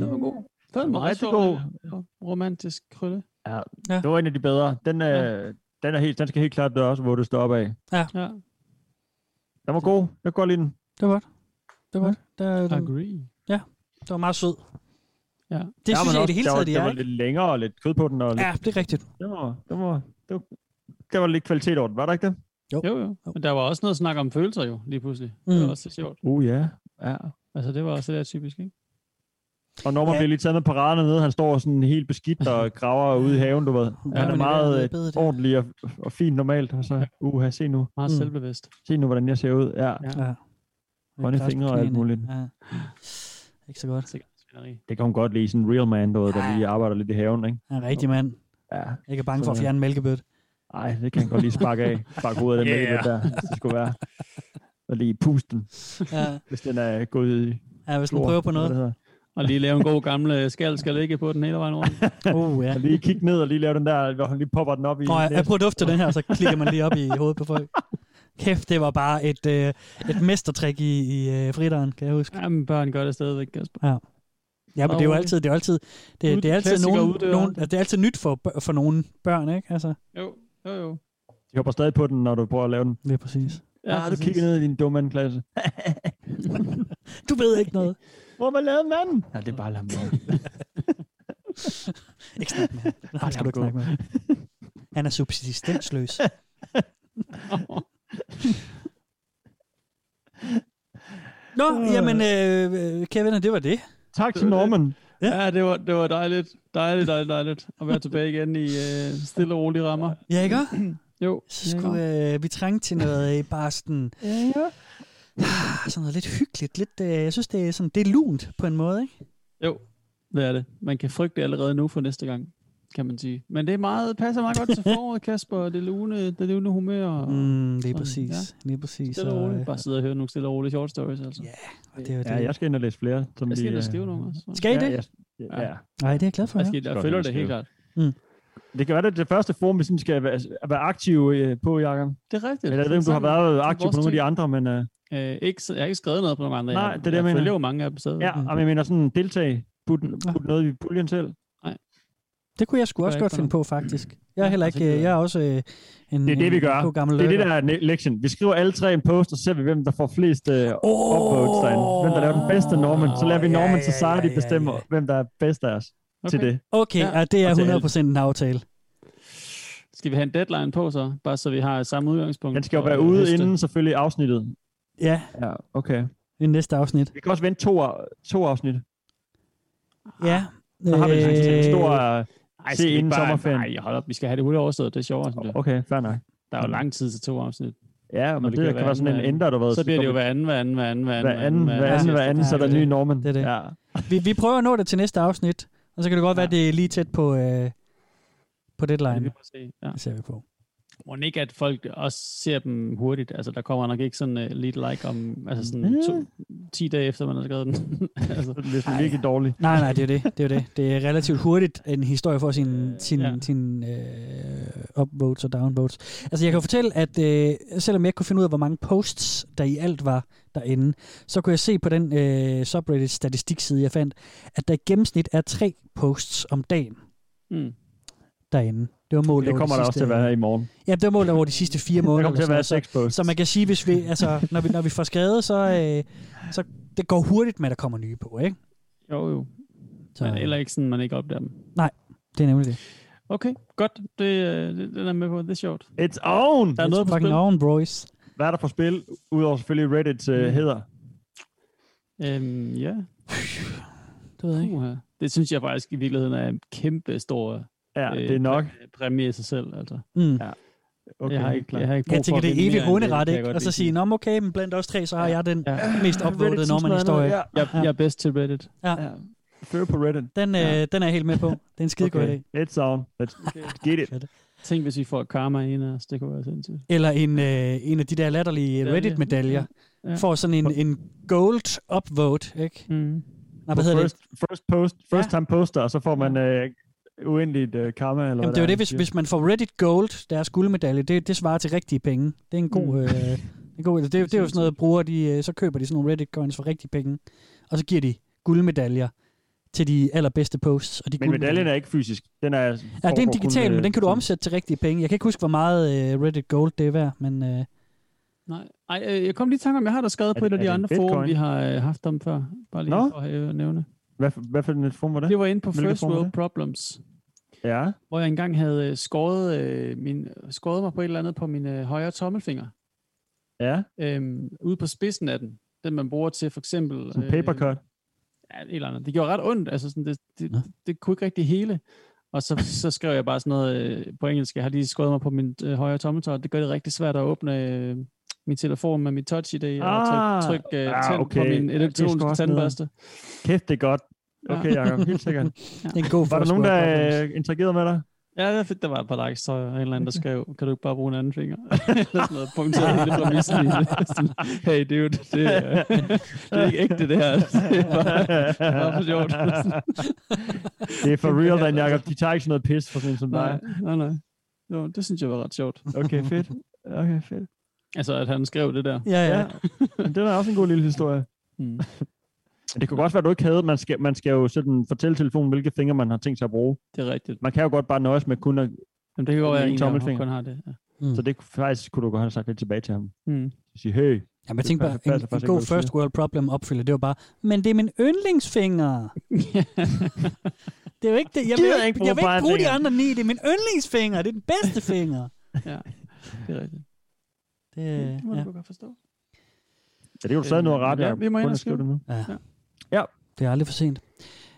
Den var god. Det var en meget rigtig sjov god. og romantisk krølle. Ja, det var en af de bedre. Den, øh, den, er helt, den skal helt klart der også våges op af. Ja. Ja. Den var god. Jeg godt lide den. Det var godt. Det var godt. Der, den, Agree. ja, det var meget sød. Ja. Det Ja, synes jeg i også, det hele der var, taget, de der er. var ikke? lidt længere og lidt kød på den. Og lidt, Ja, det er rigtigt. det var, det var, det var, der var lidt kvalitet over den, var der ikke det? Jo. Jo, jo. Men der var også noget snak om følelser jo, lige pludselig. Mm. Det Mm. var også lidt sjovt. Uh, ja. ja. Altså, det var også det der typisk, ikke? Og når man Ja. bliver lige taget med paraderne nede, han står sådan helt beskidt og graver ude i haven, du ved. Han er meget øh, bedre, ordentlig og, og fint normalt. Og så, uha, se nu. Meget Mm. selvbevidst. Se nu, hvordan jeg ser ud. Ja. Ja. Ja. Grønne på fingre og alt muligt. Ja. Ikke så godt. Det kan hun godt lide, sådan en real man, du ved, der lige arbejder lidt i haven, ikke? Han er en rigtig mand. Ja. Ikke er bange for at fjerne mælkebøt. Nej, det kan han godt lige sparke af. Sparke hovedet af den Yeah. der, hvis det skulle være. Og lige puste den, Ja. hvis den er gået i Ja, hvis den prøver på noget. Og lige lave en god gammel skal, skal ligge på den hele vejen rundt. Oh, ja. Og lige kigge ned og lige lave den der, hvor han lige popper den op i Nå, jeg, prøver at dufte den her, så klikker man lige op i hovedet på folk. Kæft, det var bare et, øh, et mestertrik i, i øh, fritteren, kan jeg huske. Jamen, børn gør det stadigvæk, Kasper. Ja. Ja, men det er jo Og- altid, det er altid, det, det er altid nogen, nogen, altså, det er altid nyt for, for nogle børn, ikke? Altså, Jo, jo, jo. De hopper stadig på den, når du prøver at lave den. det er præcis. Ja, ja du kigger ned i din dumme anden klasse. Du ved ikke noget. Hvor man lavede manden? Ja, det er bare lam. ikke snak med ham. Nej, skal du ikke snakke med ham. Han er subsistensløs. Nå, jamen, øh, Kevin, det var det. Tak til Norman. Ja, ja det, var, det var dejligt. Dejligt, dejligt, dejligt at være tilbage igen i øh, stille og rolige rammer. Ja, ikke? Jo. Så skulle øh, vi trænge til noget øh, bare sådan, ja. Sådan noget lidt hyggeligt. Lidt, øh, jeg synes, det er, sådan, det er lunt på en måde, ikke? Jo, det er det. Man kan frygte det allerede nu for næste gang, kan man sige. Men det er meget, passer meget godt til foråret, Kasper. Det lune, det lune humør. Og, Mm, lige sådan, præcis. Ja. Lige præcis. Stille og roligt. øh, Bare sidde og høre nogle stille og rolige short stories, altså. Ja, det er jo Ja, det. jeg skal ind og læse flere. Som Jeg skal ind og øh, skrive nogle også. Skal I ja, det? jeg- Ja, ja. Nej, det er jeg glad for, Jeg, ja. skal, jeg Godt, følger jeg det helt klart. Det kan være, det er det første forum, vi sådan skal være, være aktive øh, på, Jacob. Det er rigtigt. Eller jeg ved, ikke, om du har været Det er aktiv på nogle af de andre, men... Øh, Øh, ikke, jeg har ikke skrevet noget på nogle andre. Nej, det er det, jeg jeg mener. følger jo mange af dem stadig. ja, og jeg mener sådan deltag. Put, put noget i puljen selv. Det kunne jeg sgu også godt finde på, faktisk. Jeg er heller ikke, det- jeg er også øh, en, Det er det, vi gør. gammel Det er det, der er lektion. Vi skriver alle tre en post, og så ser vi, hvem der får flest øh, upvotes derinde. Hvem der laver den bedste Norman. Så lader vi ja, Norman ja, Society ja, ja, bestemme, ja. hvem der er bedst af os til Okay. det. Okay, Ja, ja, det er og til alt. 100% en aftale. Skal vi have en deadline på så? Bare så vi har samme udgangspunkt. Den skal jo være ude inden selvfølgelig afsnittet. Ja, Ja, okay. i næste afsnit. Vi kan også vente to, to afsnit. Ja. Så har vi øh, en stor Ej, se inden bare- sommerferien. Nej, hold op. Vi skal have det hurtigt overstået. Det er jeg. Okay, fair nok. Der er jo lang tid til to afsnit. Ja, men det, kan være sådan en ender, du ved. Så bliver det jo hver anden, hver anden, hver anden, hver hver anden, hver anden, hver anden, så er der ny Norman. Det er det. Ja. Vi, vi prøver at nå det til næste afsnit, og så kan det godt være, det er lige tæt på, øh, på Det deadline. vi at se. Ja. Det ser vi på. Må ikke, at folk også ser dem hurtigt. Altså, der kommer nok ikke sådan uh, lead like om, altså sådan to, 10 dage efter, man har skrevet den. altså, Hvis man virkelig dårlig. Nej, nej, det er det. Det er, det. det er relativt hurtigt, en historie for sin, sin, ja. sin øh, upvotes og downvotes. Altså, jeg kan fortælle, at øh, selvom jeg ikke kunne finde ud af, hvor mange posts der i alt var derinde, så kunne jeg se på den øh, subreddit statistikside, jeg fandt, at der i gennemsnit er tre posts om dagen mm. derinde. Det var målet Det kommer der også til at være her i morgen. Ja, det var målet over de sidste fire Der måneder. kommer til at være eller seks posts. Så, så man kan sige, hvis vi, altså, når vi, når vi får skrevet, så, øh, så det går hurtigt med, at der kommer nye på, ikke? Jo, jo. Så- Men heller ikke sådan, man ikke opdager dem. Nej, det er nemlig det. Okay, godt. Det, øh, det, det er med på. Det er sjovt. It's on! Der er noget på Fucking spil. on, boys. Hvad er der på spil, udover selvfølgelig Reddits uh, Mm. hedder? Øhm, ja. Det ved jeg ikke. Uha. Det synes jeg faktisk i virkeligheden er en kæmpe stor Ja, det er nok. præ- præmie i sig selv. Altså. Mm. Ja. Okay, jeg har helt ikke, jeg har ikke Jeg tænker, det er evigt det, hunderet, ikke? Og så sige, nå, okay, men blandt os tre, så har jeg den Ja. mest upvotede Norman-historie. noget, Jeg, jeg er bedst til Reddit. Ja. Ja. Før på Reddit. Den, øh, den er jeg helt med på. Det er en skide god Okay, idé. it's on. Let's get it. Tænk, hvis vi får karma i en af os. Det kunne være sindssygt. Eller en, øh, en af de der latterlige Medalje. Reddit-medaljer. Ja. Får sådan en, en gold upvote, ikke? Mm. Nej, hvad hedder det? first, first, post, first Ja. time poster, og så får man øh, uendeligt øh, karma, eller Jamen, hvad det er jo det, hvis, hvis man får Reddit Gold, deres guldmedalje, det, det svarer til rigtige penge. Det er en god... Mm. Øh, en god det, det, er jo- det er jo sådan noget, bruger de, øh, så køber de sådan nogle Reddit coins for rigtige penge, og så giver de guldmedaljer til de allerbedste posts. Og de Men medaljen er ikke fysisk. Den er, Ja, det er en digital, men den kan du omsætte til rigtige penge. Jeg kan ikke huske, hvor meget øh, Reddit Gold det er værd, men øh, Nej, Ej, øh, jeg kom lige i tanke om, jeg har da skrevet Er på et af de andre forum, vi har øh, haft om før. Bare lige Nå? for at øh, nævne. Hvad, hvad for et forum var det? Det var inde på Hvilket First World? Problems, Ja. hvor jeg engang havde øh, skåret, øh, min, skåret mig på et eller andet på min øh, højre tommelfinger. Ja. Øhm, ude på spidsen af den. Den man bruger til for eksempel... Sådan papercut. Ja, et eller andet. Det gjorde ret ondt. Altså sådan, det, det, Nå. det, kunne ikke rigtig hele. Og så, så skrev jeg bare sådan noget øh, på engelsk. Jeg har lige skåret mig på min øh, højre tommeltår. Det gør det rigtig svært at åbne øh, min telefon med mit touch-ID og Ah, tryk, tryk uh, ah, okay. på min Ja, elektroniske også tandbørste. Kæft, det er godt. Okay, Jacob, helt sikkert. Ja. Det er en god Var der nogen, der øh, interagerede med dig? Ja, jeg fik, der var et par likes, tror jeg. En eller anden, der skrev, kan du ikke bare bruge en anden finger? Eller sådan noget, punkteret hele præmissen i det. Sådan, hey dude, det, er- det er ikke ægte det her. Det er bare, bare for sjovt. Det er for real, Dan Jacob. De tager ikke sådan noget pis for sådan en som Nej, dig. nej, nej. Jo, det synes jeg var ret sjovt. Okay, fedt. Okay, fedt. Altså, at han skrev det der. Ja, ja. Men det er også en god lille historie. Mm. Det kunne godt være, at du ikke havde. Man skal, man skal jo sådan fortælle telefonen, hvilke fingre man har tænkt sig at bruge. Det er rigtigt. Man kan jo godt bare nøjes med kun at Jamen, det kan godt være, at en en tommelfinger. kun har det. Ja. Mm. Så det faktisk kunne du godt have sagt lidt tilbage til ham. Mm. Sige, hey. Ja, men tænk det bare, en, en ikke, god du first world problem opfylder, det var bare, men det er min yndlingsfinger. det er jo ikke det. Jeg vil Gider ikke, jeg vil ikke bruge de andre ni. Det er min yndlingsfinger. Det er den bedste finger. ja, det er rigtigt. Det, Det må ja. du godt forstå. Ja, det er jo stadig noget ret, Ja, Jacob. vi må ind og at skrive skrive. det nu. Ja. Ja. Ja. Det er aldrig for sent.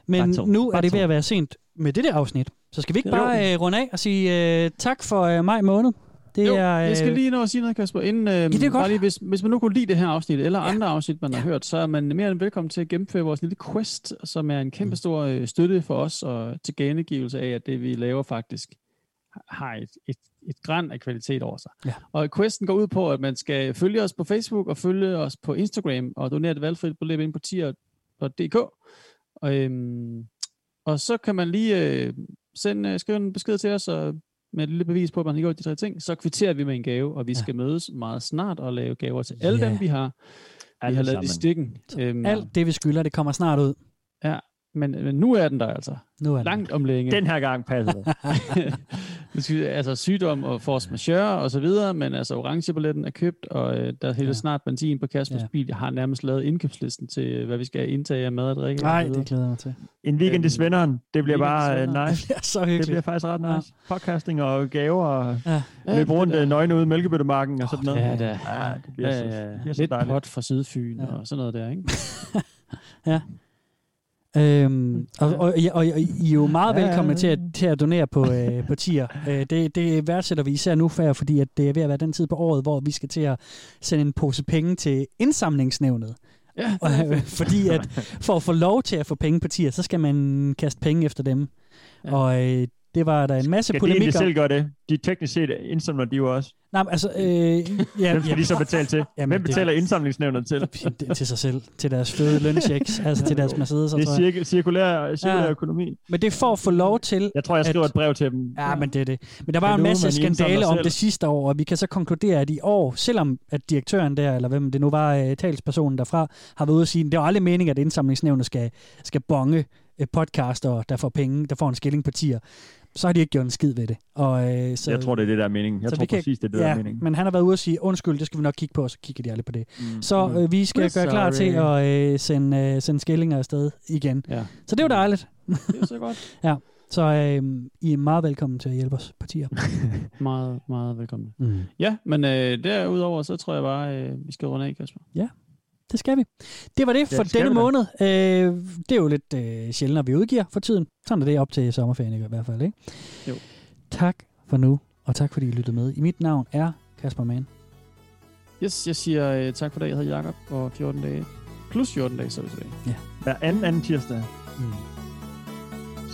Men Battle. nu er det ved at være sent med det der afsnit. Så skal vi ikke bare øh, runde af og sige øh, tak for øh, maj måned. Det jo, er, øh, jeg skal lige nå at sige noget, Kasper. Inden, øh, det er godt. Bare lige, hvis, hvis man nu kunne lide det her afsnit, eller andre afsnit, man har hørt, så er man mere end velkommen til at gennemføre vores lille quest, som er en kæmpe stor øh, støtte for os, og til genegivelse af, at det, vi laver, faktisk har et, et, et græn af kvalitet over sig. Ja. Og questen går ud på, at man skal følge os på Facebook og følge os på Instagram, og donere et valgfrit beløb ind på tier.dk. Og, øhm, og så kan man lige øh, sende, øh, skrive en besked til os, og med et lille bevis på, at man har gjort de tre ting, så kvitterer vi med en gave, og vi skal mødes meget snart og lave gaver til alle Ja. dem, vi har, vi Alle har lavet i sammen. stikken. Øhm, alt det, vi skylder, det kommer snart ud. Ja, men, men nu er den der altså. Nu er den. Langt om længe. Den her gang passer det. Altså sygdom og force majeure og så videre, men altså orangebilletten er købt, og øh, der er helt Ja. ja. snart benzin på Kaspers Ja. ja. bil. Jeg har nærmest lavet indkøbslisten til, øh, hvad vi skal indtage af mad og drikke. Nej, og så det glæder jeg mig til. En weekend i Øhm, Svenderen. Det bliver bare uh, nice. Det er så Det hyggeligt. bliver faktisk ret Ja. nice. Podcasting og gaver og Ja. løbe rundt det øh, nøgne ude i Mælkebøttemarken og sådan noget. Ja, da. Ja, det bliver Ja, så, ja, det ja. bliver så Lidt dejligt. pot fra Sydfyn Ja. ja. og sådan noget der, ikke? Øhm, og, og, og, og, I er jo meget Ja, velkomne til at, til at donere på, øh, på tier. Øh, det, det værdsætter vi især nu før, fordi at det er ved at være den tid på året, hvor vi skal til at sende en pose penge til indsamlingsnævnet. Ja, Og, øh, fordi at for at få lov til at få penge på tier, så skal man kaste penge efter dem. Ja. Og øh, det var der en masse Skal de polemik egentlig om. selv gøre det? De teknisk set indsamler de jo også. Nej, men altså, øh, ja, Hvem skal de så betale til? Jamen, Hvem det- betaler indsamlingsnævnet til? det, til sig selv, til deres fede lønchecks, altså til deres Mercedes. Det er jeg. cirk- cirkulær, cirkulær Ja. økonomi. Men det er for lov til... Jeg tror, jeg skriver at- et brev til dem. Ja, men det er det. Men der var Kan en masse skandaler om selv? det sidste år, og vi kan så konkludere, at i år, selvom at direktøren der, eller hvem det nu var, øh, talspersonen derfra, har været ude at sige, at det er jo aldrig meningen, at indsamlingsnævnet skal, skal bonge øh, podcaster, der får penge, der får en skilling på tier. Så har de ikke gjort en skid ved det. Og, øh, så, Jeg tror, det er det, der er meningen. Jeg tror kan- præcis, det er det, der ja, er meningen. men han har været ude og sige, undskyld, det skal vi nok kigge på, og så kigger de aldrig på det. Mm. Så øh, vi skal We're gøre klar til at øh, sende, øh, sende skillinger afsted igen. Ja. Så det er jo dejligt. Det er så godt. ja. Så øh, I er meget velkommen til at hjælpe os partier. Meget, meget velkommen. Mm. Ja, men øh, derudover, så tror jeg bare, øh, vi skal runde af, Kasper. Ja, det skal vi. Det var det for Ja, det denne måned. Øh, det er jo lidt øh, sjældent, at vi udgiver for tiden. Sådan er det op til sommerferien i hvert fald. Ikke? Jo. Tak for nu, og tak fordi I lyttede med. I mit navn er Kasper Mann. Yes, jeg siger øh, tak for det. Jeg hedder Jakob og 14 dage. Plus 14 dage, så er vi tilbage. Ja. Hver anden, anden tirsdag, Mm.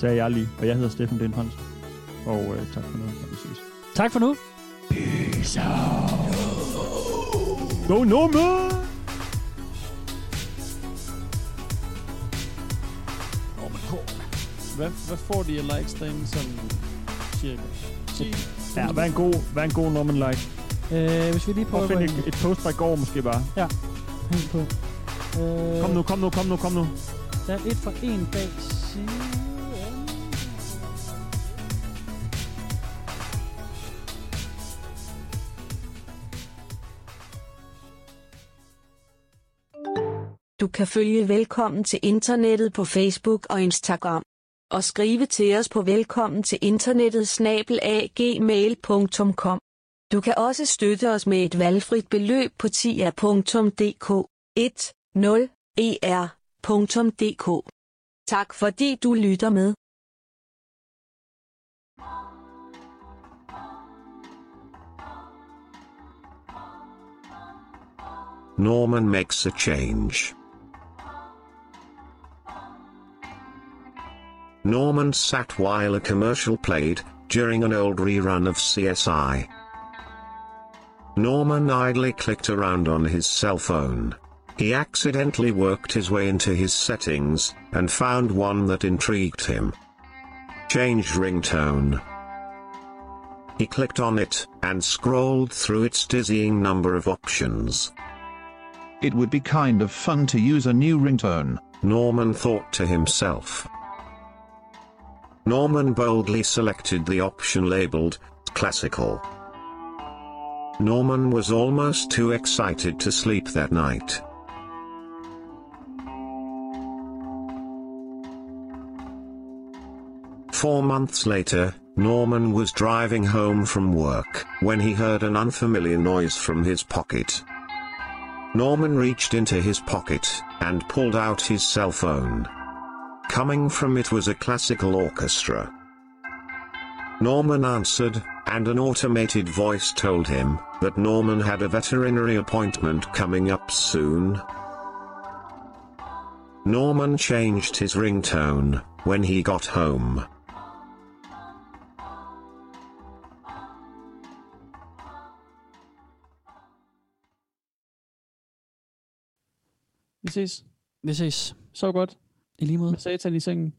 sagde jeg lige. Og jeg hedder Steffen Hansen. Og øh, tak for nu, og vi ses. Tak for nu. Peace out. Go Norman! Hvad, hvad får de af likes derinde sådan cirka? 10? Ja, hvad er en god, hvad er en god Norman like? Øh, hvis vi lige Prøv prøver at at finde et, et post fra i går måske bare. Ja, hæng på. Øh, Kom nu, kom nu, kom nu, kom nu. Der er et for en bag siden. Du kan følge Velkommen til internettet på Facebook og Instagram. Og skrive til os på velkommen til internettet snabelagmail.com. Du kan også støtte os med et valgfrit beløb på tia.dk 10er.dk. E tak fordi du lytter med. Norman makes a change. Norman sat while a commercial played, during an old rerun of CSI. Norman idly clicked around on his cell phone. He accidentally worked his way into his settings, and found one that intrigued him. Change ringtone. He clicked on it, and scrolled through its dizzying number of options. It would be kind of fun to use a new ringtone. Norman thought to himself. Norman boldly selected the option labeled Classical. Norman was almost too excited to sleep that night. Four months later, Norman was driving home from work when he heard an unfamiliar noise from his pocket. Norman reached into his pocket and pulled out his cell phone. Coming from it was a classical orchestra. Norman answered, and an automated voice told him that Norman had a veterinary appointment coming up soon. Norman changed his ringtone when he got home. Vi ses. Vi ses. Så godt. I lige måde. Med satan i sengen.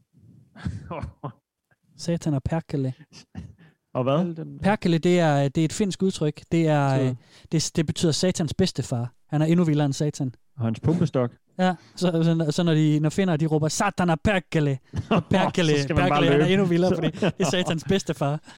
Satan og perkele. Og hvad? Perkele, det er, det er et finsk udtryk. Det, er, øh, det, det betyder satans bedstefar. Han er endnu vildere end satan. Og hans pumpestok. Ja, så, så, så når, de, når finder de råber, perkele, så perkele, man bare perkele han er endnu vildere, fordi det er satans bedstefar.